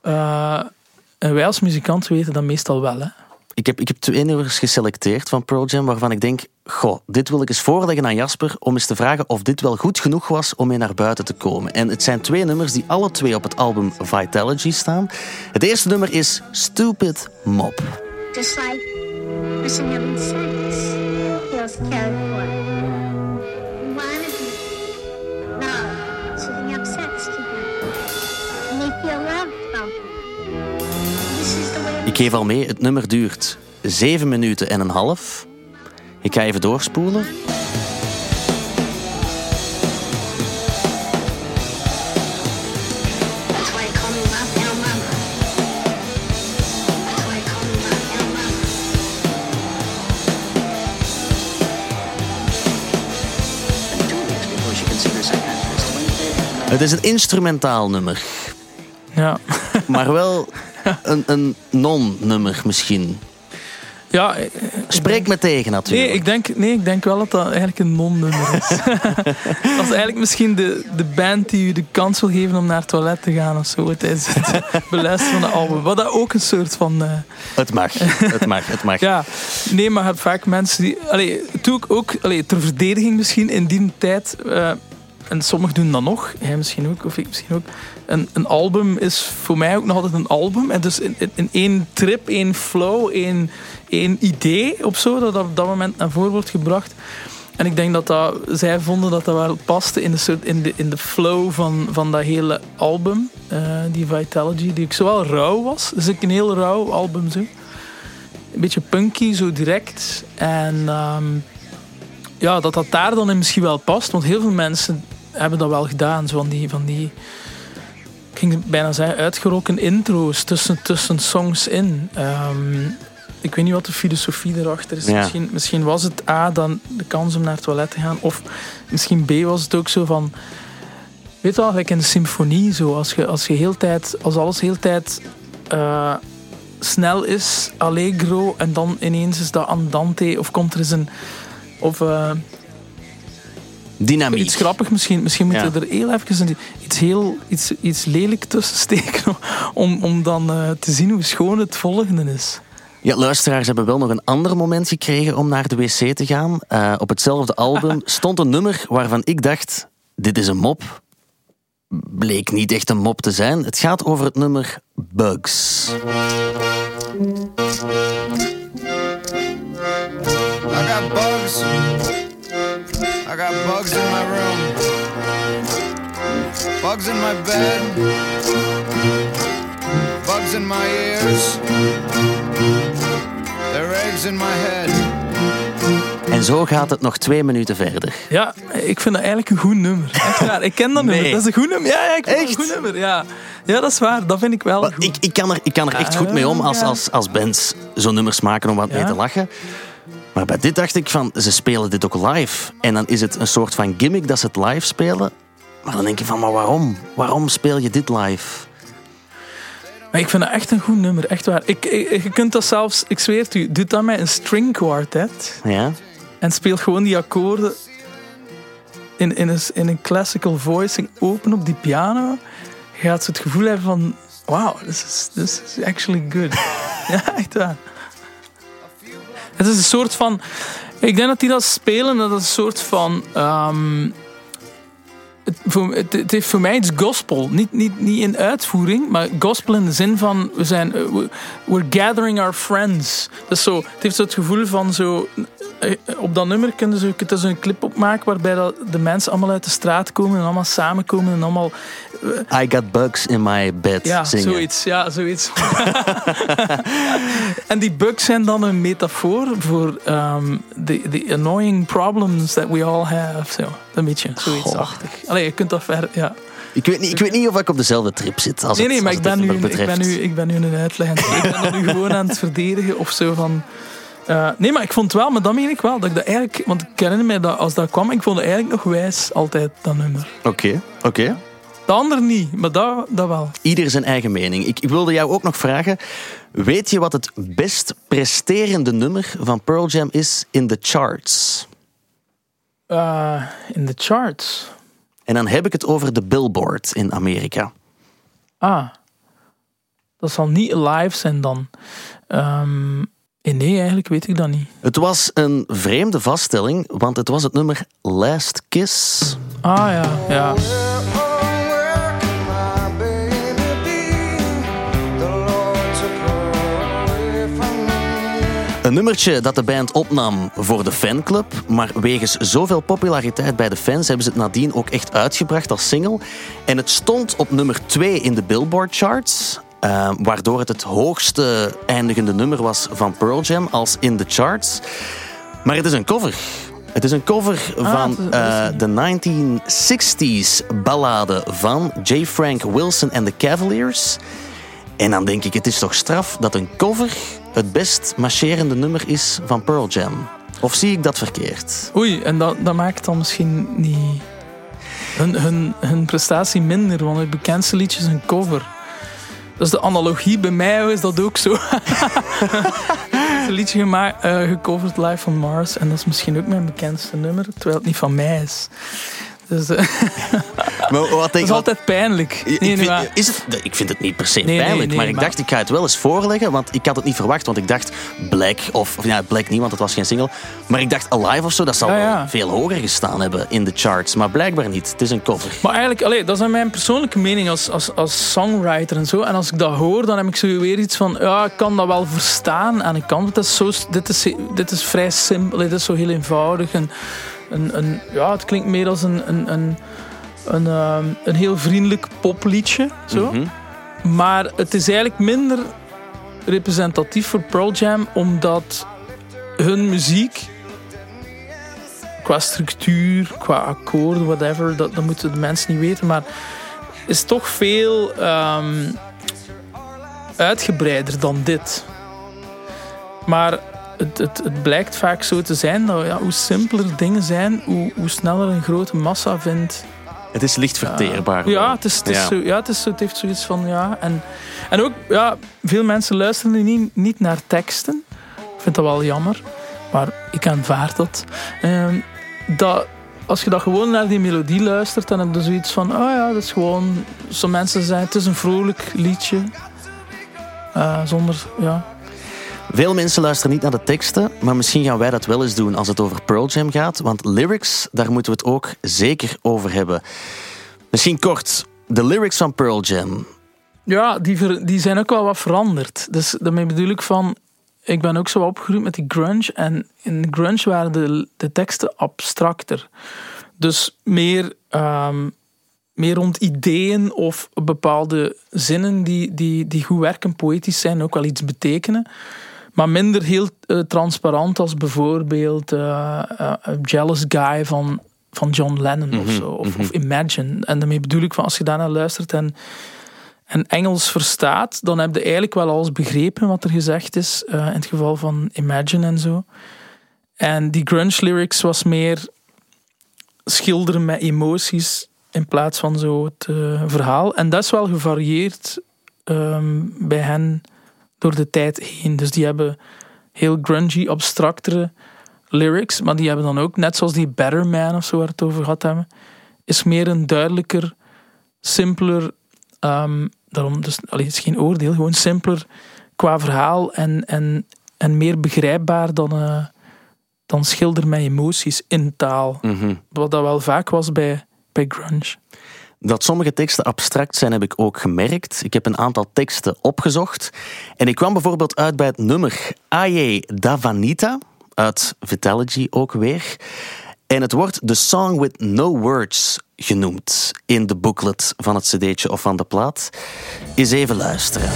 Eh, en wij als muzikant weten dat meestal wel. Hè? Ik heb, ik heb twee nummers geselecteerd van Jam waarvan ik denk, goh, dit wil ik eens voorleggen aan Jasper om eens te vragen of dit wel goed genoeg was om mee naar buiten te komen. En het zijn twee nummers die alle twee op het album Vitality staan. Het eerste nummer is Stupid Mop. Just like missing having sex feels cared for. Wanna be loved, so they have sex together. And they feel loved about it. This is the way Ik geef al mee, het nummer duurt 7 minuten en een half. Ik ga even doorspoelen. Het is een instrumentaal nummer, Ja. maar wel een, een non-nummer misschien. Ja, eh, Spreek me tegen natuurlijk. Nee ik, denk, nee, ik denk wel dat dat eigenlijk een non-nummer is. dat is eigenlijk misschien de, de band die u de kans wil geven om naar het toilet te gaan of zo tijdens het beluisteren van de album. Wat dat ook een soort van... eh, Het mag, het mag, het mag. ja, nee, maar je hebt vaak mensen die... Allee, het doe ik ook allee, ter verdediging misschien in die tijd... eh, en sommigen doen dat nog, jij misschien ook, of ik misschien ook. Een, een album is voor mij ook nog altijd een album. En dus in, in, één trip, één flow, één, één idee of zo, dat op dat moment naar voren wordt gebracht. En ik denk dat, dat zij vonden dat dat wel paste in de, soort, in de, in de flow van, van dat hele album, eh, die Vitality, die ook zowel rauw was. Dus ik een heel rauw album zo. Een beetje punky, zo direct. En ehm, ja, dat dat daar dan in misschien wel past. Want heel veel mensen hebben dat wel gedaan. Zo van die, van die ik ging bijna zeggen, uitgeroken intro's tussen, tussen songs in. Ehm, ik weet niet wat de filosofie erachter is. Ja. Misschien, misschien was het A, dan de kans om naar het toilet te gaan. Of misschien B was het ook zo van... Weet je wel, like in de symfonie, zo, als, je, als, je heel tijd, als alles heel tijd eh, snel is, allegro, en dan ineens is dat andante, of komt er eens een... Of eh, Dynamiek. iets grappig misschien. Misschien moet Ja. je er heel even een- iets, heel, iets, iets lelijk tussen steken, om, om dan eh, te zien hoe schoon het volgende is. Ja, luisteraars hebben wel nog een ander moment gekregen om naar de wc te gaan. Eh, op hetzelfde album stond een nummer waarvan ik dacht: dit is een mop. Bleek niet echt een mop te zijn. Het gaat over het nummer Bugs. I got bugs. I got bugs in my room. Bugs in my bed. Bugs in my ears. There are eggs in my head. En zo gaat het nog twee minuten verder. Ja, ik vind dat eigenlijk een goed nummer. Echt waar. Ik ken dat Nee. nummer. Dat is een goed nummer. Ja, ja ik vind dat Echt? een goed nummer. Ja. ja, dat is waar. Dat vind ik wel Maar goed. ik, ik, kan er, ik kan er echt goed mee om als, als, als bands zo'n nummers maken om wat mee te lachen. Maar bij dit dacht ik van, ze spelen dit ook live. En dan is het een soort van gimmick dat ze het live spelen. Maar dan denk je van, maar waarom? Waarom speel je dit live? Maar ik vind dat echt een goed nummer. Echt waar. Ik, ik- je kunt dat zelfs, ik zweer het u, doe dat met een string quartet. Ja? En speel gewoon die akkoorden in, in, een, in een classical voicing open op die piano. Je gaat zo het gevoel hebben van... Wow, this is, this is actually good. ja, echt waar. Het is een soort van... Ik denk dat die dat spelen, dat is een soort van... ehm, het, het, het heeft voor mij iets gospel. Niet, niet, niet in uitvoering, maar gospel in de zin van... We zijn, eh, we- we're gathering our friends. Dus zo, het heeft zo het gevoel van zo... eh, Op dat nummer kunnen ze zo een clip op maken waarbij dat de mensen allemaal uit de straat komen en allemaal samenkomen en allemaal... I got bugs in my bed Ja, zingen. zoiets. Ja, zoiets. en die bugs zijn dan een metafoor voor um, the, the annoying problems that we all have. Zo, een beetje zoiets Goh. achtig. Allee, je kunt dat ver... Ja. Ik weet, niet, ik weet niet of ik op dezelfde trip zit. Als Nee, het, nee, maar ik ben, nu, ik, ben nu, ik ben nu een uitleg. Ik ben nu gewoon aan het verdedigen of zo van... eh, nee, maar ik vond het wel, maar dat meen ik wel. Dat ik dat eigenlijk, want ik herinner me dat als dat kwam, ik vond het eigenlijk nog wijs altijd, dat nummer. Oké, oké. De ander niet, maar dat, dat wel. Ieder zijn eigen mening. Ik, ik wilde jou ook nog vragen. Weet je wat het best presterende nummer van Pearl Jam is in de charts? Eh, in de charts. En dan heb ik het over de Billboard in Amerika. Ah, dat zal niet live zijn dan. Eh, nee, eigenlijk weet ik dat niet. Het was een vreemde vaststelling, want het was het nummer Last Kiss. Ah ja, ja. Een nummertje dat de band opnam voor de fanclub, maar wegens zoveel populariteit bij de fans hebben ze het nadien ook echt uitgebracht als single. En het stond op nummer 2 in de Billboard charts, eh, waardoor het het hoogste eindigende nummer was van Pearl Jam als in de charts. Maar het is een cover. Het is een cover van dat is- eh, de 1960s ballade van J. Frank Wilson en de Cavaliers. En dan denk ik, het is toch straf dat een cover het best marcherende nummer is van Pearl Jam. Of zie ik dat verkeerd? Oei, en dat, maakt dan misschien niet hun, hun, hun prestatie minder, want het bekendste liedje is een cover. Dus de analogie bij mij is dat ook zo. Een liedje gemaakt, eh, gecoverd live van Mars en dat is misschien ook mijn bekendste nummer, terwijl het niet van mij is. Dus, eh, Maar wat dat is altijd pijnlijk. Ik, Nee, vind, is het, ik vind het niet per se Nee, pijnlijk, maar ik maar- dacht, ik ga het wel eens voorleggen, want ik had het niet verwacht, want ik dacht Black, of, of ja, Black niet, want het was geen single, maar ik dacht Alive of zo, dat zal Ja, veel hoger gestaan hebben in de charts, maar blijkbaar niet. Het is een cover. Maar eigenlijk, allee, dat is mijn persoonlijke mening als, als, als songwriter en zo. En als ik dat hoor, dan heb ik zo weer iets van, ja, ik kan dat wel verstaan aan de kant. Het is zo, dit, is, dit is vrij simpel, dit is zo heel eenvoudig. En, een, een, ja, het klinkt meer als een, een, een, een, ehm, een heel vriendelijk popliedje. Zo. Mhm. Maar het is eigenlijk minder representatief voor Pearl Jam, omdat hun muziek qua structuur, qua akkoorden, whatever, dat, dat moeten de mensen niet weten, maar is toch veel ehm, uitgebreider dan dit. Maar het, het, het blijkt vaak zo te zijn dat ja, hoe simpeler dingen zijn, hoe, hoe sneller een grote massa vindt. Het is licht verteerbaar. Ja, het, is, het, is Ja. Zo, ja, het, is, zo- het heeft zoiets van ja. En, en ook, ja, veel mensen luisteren niet, niet naar teksten. Ik vind dat wel jammer, maar ik aanvaard dat. Ehm, dat als je dat gewoon naar die melodie luistert, dan heb je zoiets van: oh ja, dat is gewoon. Zo mensen zeggen het is een vrolijk liedje. Eh, zonder, ja. Veel mensen luisteren niet naar de teksten, maar misschien gaan wij dat wel eens doen als het over Pearl Jam gaat. Want lyrics, daar moeten we het ook zeker over hebben. Misschien kort, de lyrics van Pearl Jam. Ja, die, die zijn ook wel wat veranderd. Dus daarmee bedoel ik van... Ik ben ook zo opgegroeid met die grunge. En in grunge waren de, de teksten abstracter. Dus meer, ehm, meer rond ideeën of bepaalde zinnen die, die, die goed werken, poëtisch zijn, ook wel iets betekenen. Maar minder heel eh, transparant als bijvoorbeeld A Jealous Guy van, van John Lennon of Mhm, zo. Of, of Imagine. En daarmee bedoel ik van als je daarnaar luistert en en Engels verstaat, dan heb je eigenlijk wel alles begrepen wat er gezegd is. in het geval van Imagine en zo. En die grunge lyrics was meer schilderen met emoties in plaats van zo het verhaal. En dat is wel gevarieerd ehm, bij hen door de tijd heen. Dus die hebben heel grungy, abstractere lyrics, maar die hebben dan ook, net zoals die Better Man of zo waar we het over gehad hebben, is meer een duidelijker, simpeler Ehm, daarom, dus, allee, het is geen oordeel, gewoon simpeler qua verhaal en, en, en meer begrijpbaar dan, eh, dan schilder met emoties in taal. Mhm. Wat dat wel vaak was bij, bij grunge. Dat sommige teksten abstract zijn, heb ik ook gemerkt. Ik heb een aantal teksten opgezocht. En ik kwam bijvoorbeeld uit bij het nummer Aye Davanita, uit Vitalogy ook weer. En het wordt The Song with No Words genoemd in de booklet van het cd'tje of van de plaat. Eens even luisteren.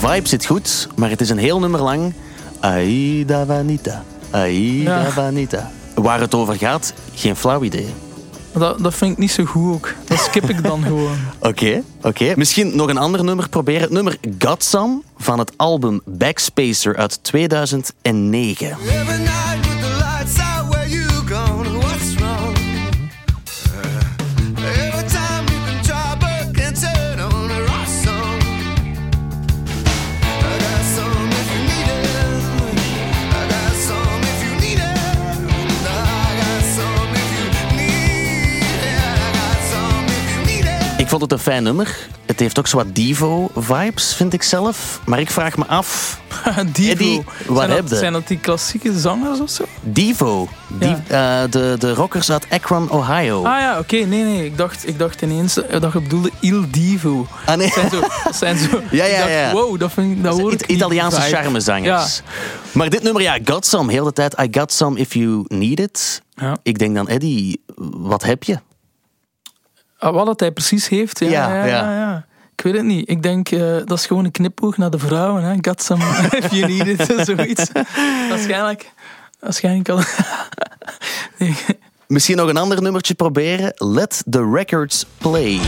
Vibe zit goed, maar het is een heel nummer lang. Aida Vanita, Aida Ja. Vanita. Waar het over gaat, geen flauw idee. Maar Dat, dat vind ik niet zo goed ook. Dat skip ik dan gewoon. Oké, oké. Misschien nog een ander nummer proberen. Het nummer Got Some van het album Backspacer uit 2009. Vond het een fijn nummer. Het heeft ook zo wat Divo-vibes, vind ik zelf. Maar ik vraag me af... Divo. Eddie, wat zijn, dat, zijn dat die klassieke zangers of zo? Divo. Die, eh, de, de rockers uit Akron, Ohio. Ah ja, oké. Nee, nee. Ik dacht, ik dacht ineens eh, dat je bedoelde Il Divo. Ah, nee. Dat zijn zo... Dat zijn zo Ja, ja, dacht, ja. Wow, dat vind ik... Dat hoor ik Italiaanse charmezangers. Maar dit nummer, ja, Got Some, heel de tijd. I got some if you need it. Ja. Ik denk dan, Eddie, wat heb je? Ah, wat dat hij precies heeft, ja. Ja, ja. Ik weet het niet. Ik denk, eh, dat is gewoon een knipoog naar de vrouwen. Hè. Got some if you need it, zoiets. Waarschijnlijk. Waarschijnlijk al. Nee. Misschien nog een ander nummertje proberen. Let the records play.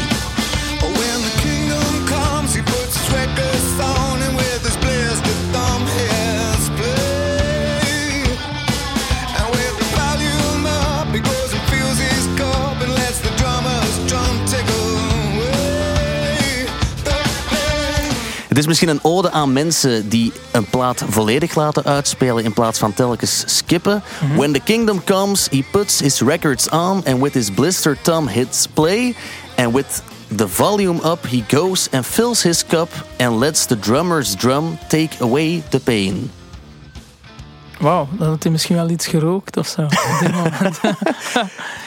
Het is misschien een ode aan mensen die een plaat volledig laten uitspelen in plaats van telkens skippen. When the kingdom comes, he puts his records on and with his blister thumb hits play. And with the volume up, he goes and fills his cup and lets the drummer's drum take away the pain. Wauw, dan had hij misschien wel iets gerookt of zo. op dit moment.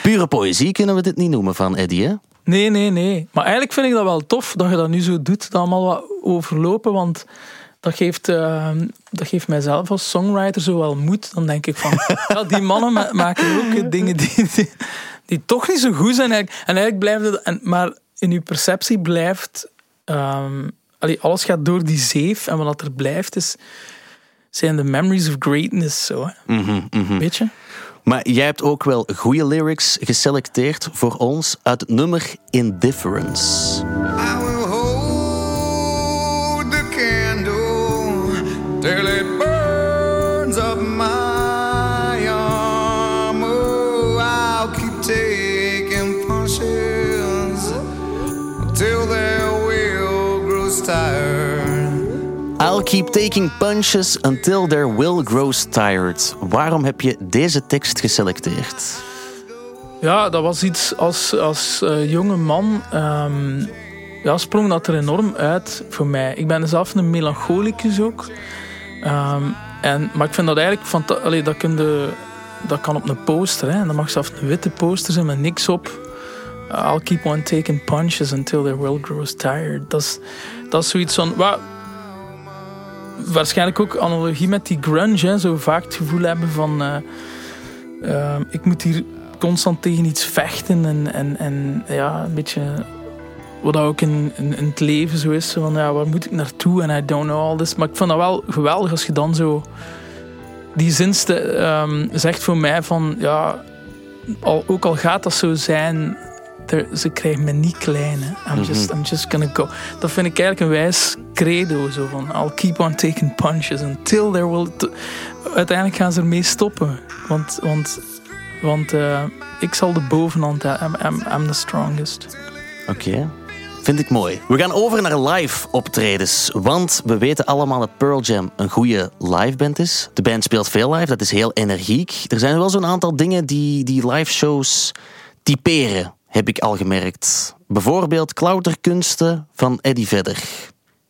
Pure poëzie kunnen we dit niet noemen van Eddie, hè? Nee, nee, nee. Maar eigenlijk vind ik dat wel tof dat je dat nu zo doet. Dat allemaal wat overlopen, want dat geeft, eh, dat geeft mijzelf als songwriter zo wel moed. Dan denk ik van, ja, die mannen ma- maken ook dingen die, die, die toch niet zo goed zijn. eigenlijk. En eigenlijk blijft het... En, maar in je perceptie blijft... ehm, allee, alles gaat door die zeef en wat er blijft is... Zijn de memories of greatness zo, hè. Mhm. Weet je? Maar jij hebt ook wel goede lyrics geselecteerd voor ons uit het nummer Indifference. Keep taking punches until their will grows tired. Waarom heb je deze tekst geselecteerd? Ja, dat was iets als, als eh, jonge man. ehm, ja, sprong dat er enorm uit voor mij. Ik ben zelf een melancholicus ook. Ehm, en, maar ik vind dat eigenlijk fanta- Allee, dat, dat kan op een poster. Hè. En dat mag zelfs een witte poster zijn met niks op. I'll keep on taking punches until their will grows tired. Dat is, dat is zoiets van. Waarschijnlijk ook analogie met die grunge. Hè. Zo vaak het gevoel hebben van. eh, ehm, ik moet hier constant tegen iets vechten. En, en, en ja, een beetje. Wat ook in, in, het leven zo is. Van ja, waar moet ik naartoe? En I don't know all this. Maar ik vond dat wel geweldig als je dan zo. Die zinste ehm, zegt voor mij van. Ja, al, ook al gaat dat zo zijn. Ze krijgen me niet klein. Hè. I'm, just, I'm just gonna go. Dat vind ik eigenlijk een wijs credo. Zo van, I'll keep on taking punches until there will... Uiteindelijk gaan ze ermee stoppen. Want, want, want eh, ik zal de bovenhand hebben. I'm, I'm, I'm the strongest. Oké. Vind ik mooi. We gaan over naar live optredens. Want we weten allemaal dat Pearl Jam een goede live band is. De band speelt veel live, dat is heel energiek. Er zijn wel zo'n aantal dingen die die live shows typeren, heb ik al gemerkt. Bijvoorbeeld Klauterkunsten van Eddie Vedder.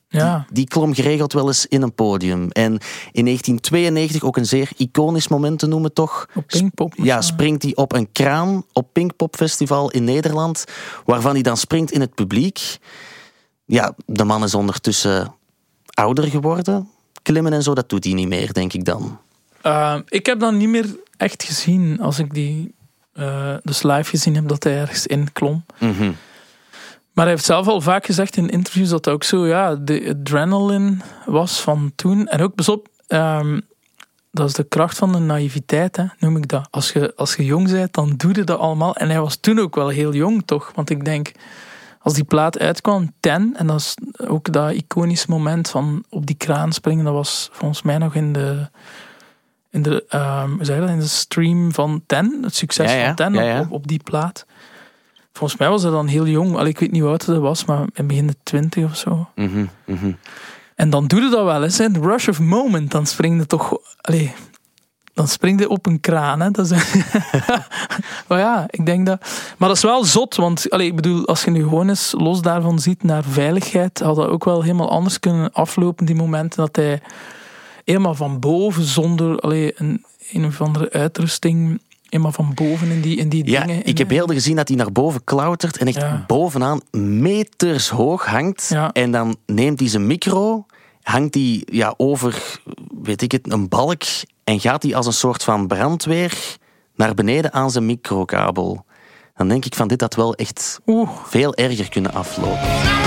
Ja. Die klom geregeld wel eens in een podium. En in 1992 ook een zeer iconisch moment te noemen, toch? Op Pinkpop. Ja, springt hij op een kraan op Pinkpop Festival in Nederland, waarvan hij dan springt in het publiek. Ja, de man is ondertussen ouder geworden. Klimmen en zo, dat doet hij niet meer, denk ik dan. Eh, ik heb dat niet meer echt gezien als ik die eh, dus live gezien heb dat hij ergens in klom. Mhm. Maar hij heeft zelf al vaak gezegd in interviews dat dat ook zo, ja, de adrenaline was van toen. En ook, pas op, ehm, dat is de kracht van de naïviteit, hè, noem ik dat. Als je, als je jong bent, dan doe je dat allemaal. En hij was toen ook wel heel jong, toch? Want ik denk, als die plaat uitkwam, Ten, en dat is ook dat iconisch moment van op die kraan springen, dat was volgens mij nog in de, in de, je dat, in de stream van Ten, het succes Ja, ja, van Ten ja, op- die plaat. Volgens mij was hij dan heel jong. Allee, ik weet niet hoe oud hij was, maar in begin de twintig of zo. Mhm, mhm. En dan doe je dat wel eens. Hè. De rush of moment. Dan spring je toch... Allee, dan spring je op een kraan. Hè. Dat is, maar ja, ik denk dat... Maar dat is wel zot. Want allee, ik bedoel, als je nu gewoon eens los daarvan ziet naar veiligheid, had dat ook wel helemaal anders kunnen aflopen, die momenten. Dat hij helemaal van boven, zonder allee, een, een of andere uitrusting, helemaal van boven in die, in die Ja, dingen. ik heb beelden gezien dat hij naar boven klautert en echt Ja. bovenaan meters hoog hangt. Ja. En dan neemt hij zijn micro, hangt hij ja, over, weet ik het, een balk en gaat hij als een soort van brandweer naar beneden aan zijn microkabel. Dan denk ik van dit had wel echt Oeh, veel erger kunnen aflopen.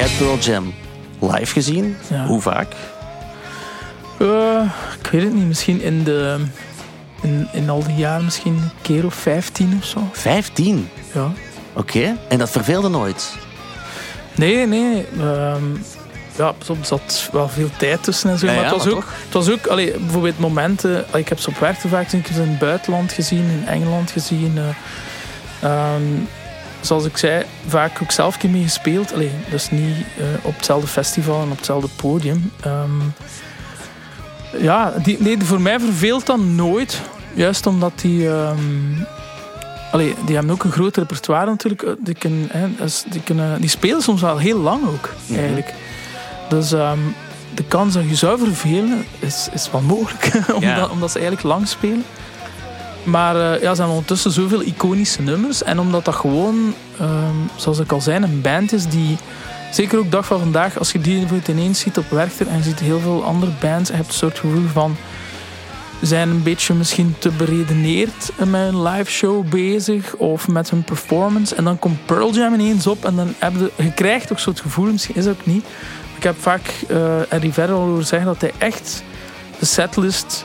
Jij hebt Pearl Jam live gezien. Ja. Hoe vaak? Eh, ik weet het niet. Misschien in, de, in, in al die jaren misschien een keer of 15 of zo. 15. Ja. Oké. En dat verveelde nooit. Nee, nee. ehm, ja, soms zat wel veel tijd tussen en zo. Ja, maar het was maar ook, het was ook allee, bijvoorbeeld momenten. allee, ik heb ze op werk vaak gezien. Ik heb ze in het buitenland gezien, in Engeland gezien. eh, ehm, zoals ik zei, vaak ook zelf keer mee gespeeld. Allee, dus niet eh, op hetzelfde festival en op hetzelfde podium. Ehm, ja, die, nee, voor mij verveelt dat nooit. Juist omdat die. ehm, allee, die hebben ook een groot repertoire natuurlijk. Eh, Die, kunnen, hè, die, kunnen, die spelen soms wel heel lang ook, eigenlijk. Dus ehm, de kans dat je zou vervelen is, is wel mogelijk. omdat, Ja. omdat ze eigenlijk lang spelen. Maar eh, ja, hebben ondertussen zoveel iconische nummers. En omdat dat gewoon, ehm, zoals ik al zei, een band is die... Zeker ook dag van vandaag, als je die bijvoorbeeld ineens ziet op Werchter en je ziet heel veel andere bands, en je een soort gevoel van zijn een beetje misschien te beredeneerd met hun live show bezig of met hun performance. En dan komt Pearl Jam ineens op en dan heb je, krijgt ook zo het gevoel, misschien is het ook niet. Ik heb vaak uh, Eddie Vedder al horen zeggen dat hij echt de setlist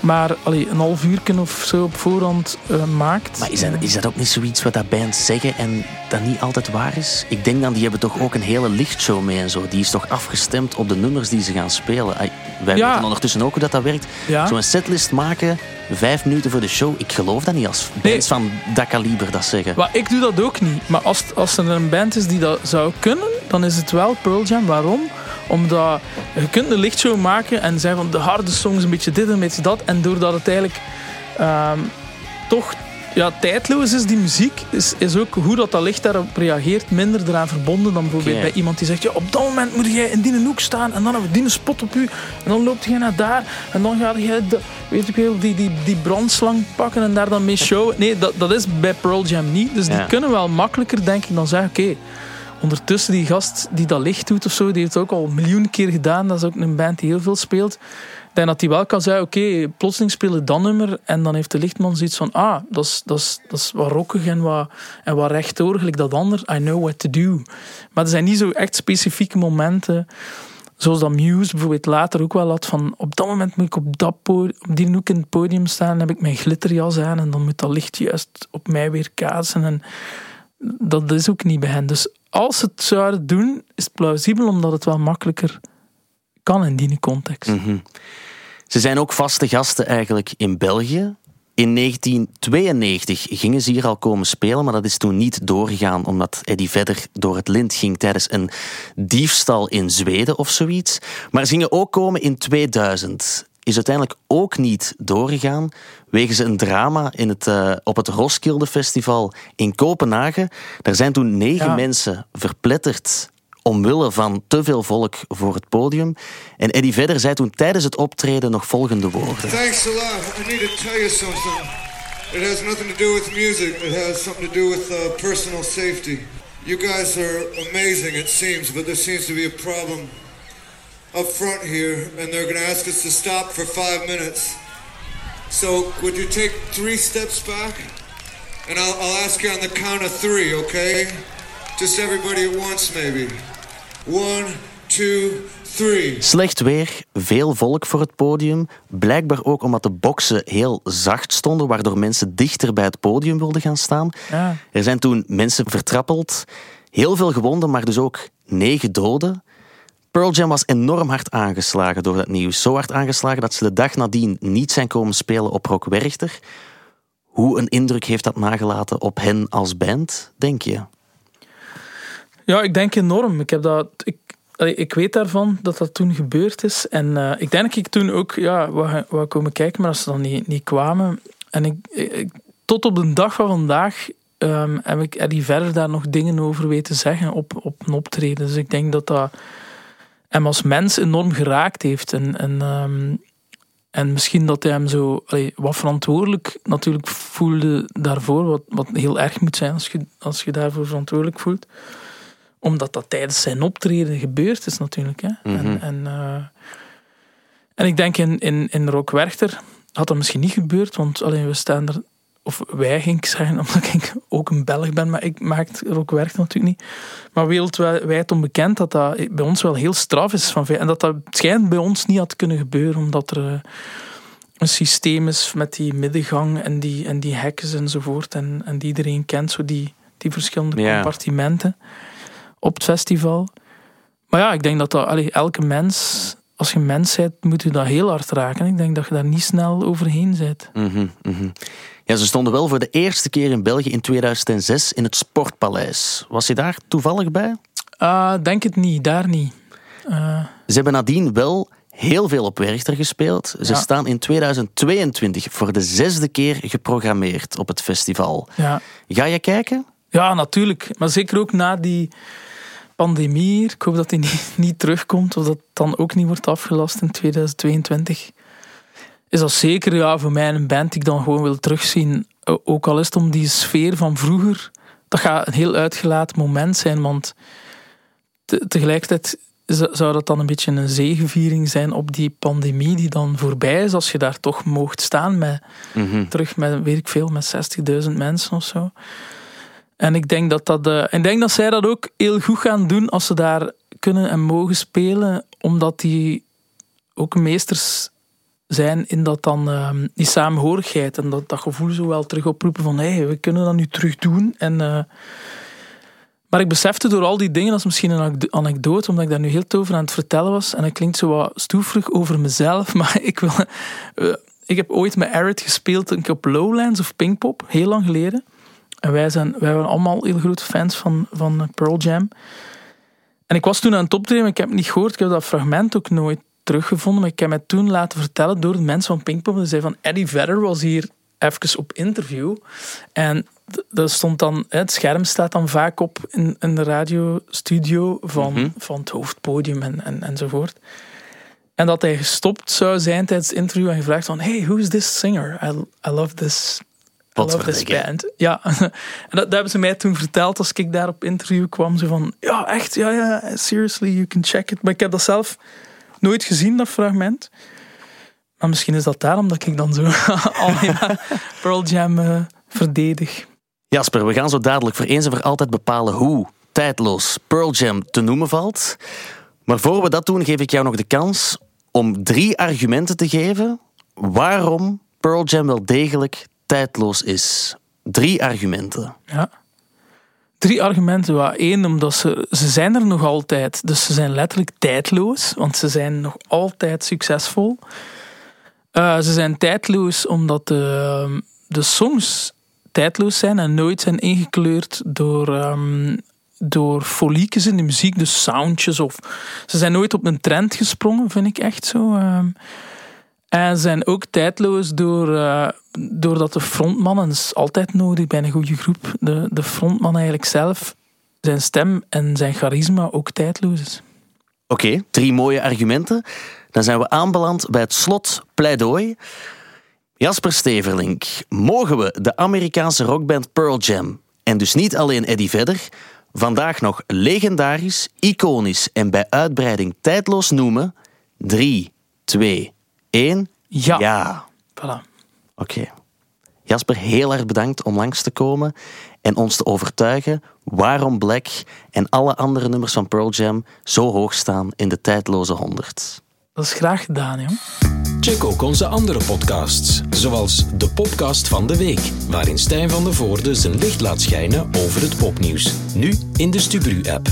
maar allee, een half uur of zo op voorhand uh, maakt. Maar is dat, is dat ook niet zoiets wat dat bands zeggen en dat niet altijd waar is? Ik denk dan, die hebben toch ook een hele lichtshow mee en zo. Die is toch afgestemd op de nummers die ze gaan spelen. Wij Ja. weten ondertussen ook hoe dat, dat werkt. Ja. Zo'n setlist maken, vijf minuten voor de show. Ik geloof dat niet als bands van dat kaliber dat zeggen. Maar ik doe dat ook niet. Maar als, als er een band is die dat zou kunnen, dan is het wel Pearl Jam. Waarom? Omdat je kunt een lichtshow maken en zeggen van de harde songs een beetje dit en een beetje dat. En doordat het eigenlijk ehm, toch ja, tijdloos is, die muziek, is, is ook hoe dat, dat licht daarop reageert minder eraan verbonden dan bijvoorbeeld bij iemand die zegt ja, op dat moment moet jij in die hoek staan en dan hebben we die spot op u en dan loopt jij naar daar en dan ga je de, weet ik wel, die, die, die brandslang pakken en daar dan mee showen. Nee, dat, dat is bij Pearl Jam niet. Dus die kunnen wel makkelijker denk ik dan zeggen oké, ondertussen die gast die dat licht doet of zo, die heeft het ook al een miljoen keer gedaan. Dat is ook een band die heel veel speelt. Ik dat hij wel kan zeggen, oké, plotseling spelen dat nummer en dan heeft de lichtman zoiets van, ah, dat is, dat is, dat is wat rockig en wat, en wat rechtdoor, gelijk dat ander. I know what to do. Maar er zijn niet zo echt specifieke momenten, zoals dat Muse bijvoorbeeld later ook wel had, van op dat moment moet ik op, dat op die hoek in het podium staan, dan heb ik mijn glitterjas aan en dan moet dat licht juist op mij weer kaatsen. En dat is ook niet bij hen. Dus als ze het zouden doen, is het plausibel omdat het wel makkelijker kan in die context. Mhm. Ze zijn ook vaste gasten eigenlijk in België. In 1992 gingen ze hier al komen spelen, maar dat is toen niet doorgegaan omdat Eddie Vedder door het lint ging tijdens een diefstal in Zweden of zoiets. Maar ze gingen ook komen in 2000. Is uiteindelijk ook niet doorgegaan wegens een drama in het, eh, op het Roskilde Festival in Kopenhagen. Daar zijn toen negen Ja. mensen verpletterd omwille van te veel volk voor het podium. En Eddie Vedder zei toen tijdens het optreden nog volgende woorden. Thanks a lot. I need to tell you something. It has nothing to do with music. It has something to do with uh, personal safety. You guys are amazing, it seems, but there seems to be a problem up front here, and they're going to ask us to stop for five minutes. So, would you take three steps back? And I'll, I'll ask you on the count of three, okay? Just everybody at once, maybe. One, two, three. Slecht weer, veel volk voor het podium. Blijkbaar ook omdat de boksen heel zacht stonden, waardoor mensen dichter bij het podium wilden gaan staan. Ja. Er zijn toen mensen vertrappeld, heel veel gewonden, maar dus ook negen doden. Pearl Jam was enorm hard aangeslagen door dat nieuws. Zo hard aangeslagen dat ze de dag nadien niet zijn komen spelen op Rock Werchter. Hoe een indruk heeft dat nagelaten op hen als band, denk je? Ja, ik denk enorm. Ik, heb dat, ik, ik weet daarvan dat dat toen gebeurd is. En eh, ik denk dat ik toen ook ja, wou, komen kijken, maar als ze dan niet, niet kwamen. En ik, tot op de dag van vandaag ehm, heb ik verder daar nog dingen over weten zeggen op, op een optreden. Dus ik denk dat dat hem als mens enorm geraakt heeft. En, en, ehm, en misschien dat hij hem zo allee, wat verantwoordelijk natuurlijk voelde daarvoor. Wat, wat heel erg moet zijn als je, als je daarvoor verantwoordelijk voelt omdat dat tijdens zijn optreden gebeurd is natuurlijk. Hè. Mhm. En, en, eh, en ik denk in, in, in Rock Werchter had dat misschien niet gebeurd, want alleen we staan er, of wij ging ik zeggen, omdat ik ook een Belg ben, maar ik maak Rock Werchter natuurlijk niet. Maar wereldwijd onbekend dat dat bij ons wel heel straf is. Van, en dat dat schijnt bij ons niet had kunnen gebeuren, omdat er eh, een systeem is met die middengang en die, en die hekken enzovoort. En, en die iedereen kent, zo die, die verschillende Ja. compartimenten op het festival. Maar ja, ik denk dat, dat allee, elke mens, als je mens bent, moet je dat heel hard raken. Ik denk dat je daar niet snel overheen bent. Mhm, mhm. Ja, ze stonden wel voor de eerste keer in België in 2006 in het Sportpaleis. Was je daar toevallig bij? Uh, denk het niet, daar niet. Uh, Ze hebben nadien wel heel veel op Werchter gespeeld. Ze Ja. staan in 2022 voor de zesde keer geprogrammeerd op het festival. ja. Ga je kijken? ja, natuurlijk. Maar zeker ook na die pandemie. Ik hoop dat die niet, niet terugkomt of dat dan ook niet wordt afgelast in 2022. Is dat zeker ja, voor mij een band die ik dan gewoon wil terugzien. O- Ook al is het om die sfeer van vroeger. Dat gaat een heel uitgelaten moment zijn, want te- tegelijkertijd zou dat dan een beetje een zegeviering zijn op die pandemie die dan voorbij is. Als je daar toch moogt staan met, terug met, weet ik veel, met 60.000 mensen of zo. En ik denk dat, dat, eh, ik denk dat zij dat ook heel goed gaan doen als ze daar kunnen en mogen spelen, omdat die ook meesters zijn in dat dan, ehm, die samenhorigheid en dat, dat gevoel zo wel terug oproepen van hé, hey, we kunnen dat nu terug doen. En, eh, maar ik besefte door al die dingen, dat is misschien een anekdo- anekdote, omdat ik daar nu heel te over aan het vertellen was. En het klinkt zo wat over mezelf, maar ik wil... eh, ik heb ooit met Arid gespeeld op Lowlands of Pinkpop, heel lang geleden. En wij, zijn, wij waren allemaal heel grote fans van, van Pearl Jam. En ik was toen aan het optreden, ik heb het niet gehoord. Ik heb dat fragment ook nooit teruggevonden. Maar ik heb mij toen laten vertellen door de mensen van Pinkpop. Die zeiden van Eddie Vedder was hier even op interview. En dat stond dan, het scherm staat dan vaak op in, in de radiostudio van, Mhm. van het hoofdpodium en, en, enzovoort. En dat hij gestopt zou zijn tijdens het interview en gevraagd van hey, who is this singer? I, I love this I love this band. Ja, en dat, dat hebben ze mij toen verteld als ik daar op interview kwam. Ze van, ja, echt, ja, ja, seriously, you can check it. Maar ik heb dat zelf nooit gezien, dat fragment. Maar misschien is dat daarom dat ik dan zo maar Pearl Jam eh, verdedig. Jasper, we gaan zo dadelijk voor eens en voor altijd bepalen hoe tijdloos Pearl Jam te noemen valt. Maar voor we dat doen, geef ik jou nog de kans om drie argumenten te geven waarom Pearl Jam wel degelijk tijdloos is. Drie argumenten. Ja. Drie argumenten. Wel, Eén, omdat ze, ze zijn er nog altijd. Dus ze zijn letterlijk tijdloos. Want ze zijn nog altijd succesvol. Eh, ze zijn tijdloos omdat de, de songs tijdloos zijn en nooit zijn ingekleurd door, ehm, door foliekjes in de muziek, dus soundjes. Of, ze zijn nooit op een trend gesprongen, vind ik echt zo. ehm. En zijn ook tijdloos door, eh, doordat de dat is altijd nodig bij een goede groep, de, de frontman eigenlijk zelf, zijn stem en zijn charisma ook tijdloos is. Oké, drie mooie argumenten. Dan zijn we aanbeland bij het slot pleidooi. Jasper Steverlink, mogen we de Amerikaanse rockband Pearl Jam, en dus niet alleen Eddie Vedder, vandaag nog legendarisch, iconisch en bij uitbreiding tijdloos noemen? 3, 2, 1. Ja. Ja. Voilà. Oké. Jasper, heel erg bedankt om langs te komen en ons te overtuigen waarom Black en alle andere nummers van Pearl Jam zo hoog staan in de tijdloze 100. Dat is graag gedaan, jong. Check ook onze andere podcasts, zoals de podcast van de week, waarin Stijn van der Voorde zijn licht laat schijnen over het popnieuws. Nu in de Stubru-app.